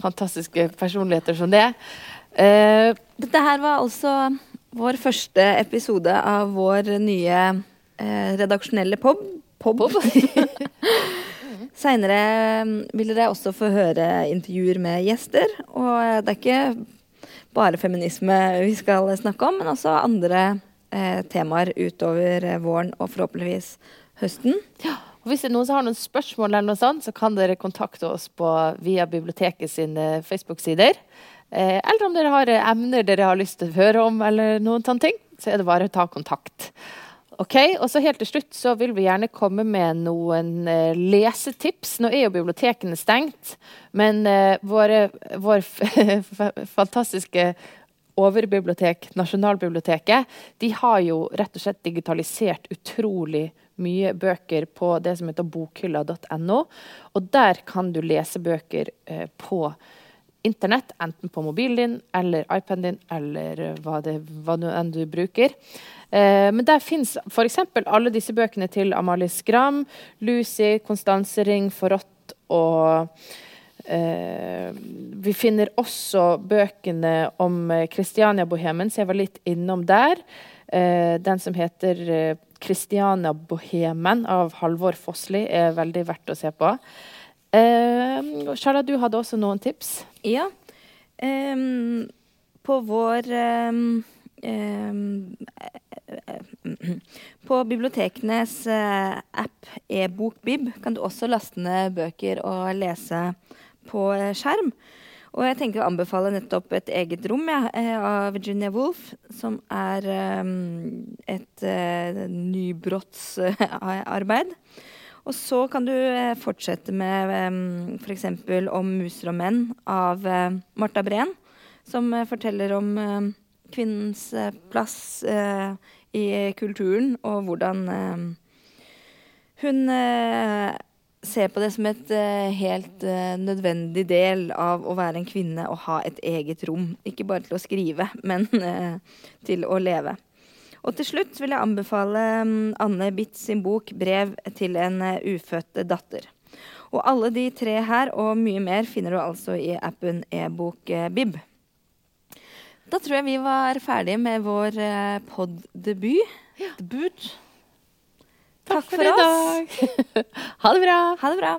fantastiske personligheter som det. Uh, dette her var altså vår første episode av vår nye eh, redaksjonelle pop. pop. Seinere vil dere også få høre intervjuer med gjester. Og eh, det er ikke bare feminisme vi skal snakke om, men også andre eh, temaer utover våren og forhåpentligvis høsten. Ja. Og hvis det er noen som har noen spørsmål, eller noe sånt, så kan dere kontakte oss på, via biblioteket sine Facebook-sider. Eh, eller om dere har emner dere har lyst til å høre om, eller noen sånne ting, så er det bare å ta kontakt. Ok, og så Helt til slutt så vil vi gjerne komme med noen eh, lesetips. Nå er jo bibliotekene stengt, men eh, våre, vår fantastiske overbibliotek, Nasjonalbiblioteket, de har jo rett og slett digitalisert utrolig mye bøker på det som heter bokhylla.no. Og der kan du lese bøker eh, på internett, enten på mobilen din eller iPaden din eller hva, det, hva enn du bruker. Eh, men der fins f.eks. alle disse bøkene til Amalie Skram, Lucy, Konstanse Ring, Forrådt og eh, Vi finner også bøkene om Kristiania-bohemen, så jeg var litt innom der. Eh, den som heter Kristiania-bohemen av Halvor Fossli er veldig verdt å se på. Uh, Charla, du hadde også noen tips? Ja. Um, på vår um, um, På bibliotekenes uh, app e-bokbib kan du også laste ned bøker og lese på uh, skjerm. Og jeg tenker å anbefale nettopp et eget rom ja, av Virginia Woolf, som er et nybrottsarbeid. Og så kan du eh, fortsette med um, f.eks. om muser og menn av uh, Marta Breen, som uh, forteller om uh, kvinnens plass i kulturen, og hvordan hun ser på det som et helt nødvendig del av å være en kvinne og ha et eget rom. Ikke bare til å skrive, men til å leve. Og til slutt vil jeg anbefale mm, Anne Bitt sin bok 'Brev til en eh, ufødt datter'. Og alle de tre her og mye mer finner du altså i appen e-bok-bib. Da tror jeg vi var ferdige med vår eh, pod-debut. Ja. Debut. Takk, Takk for, for, i dag. ha det bra. Ha det bra.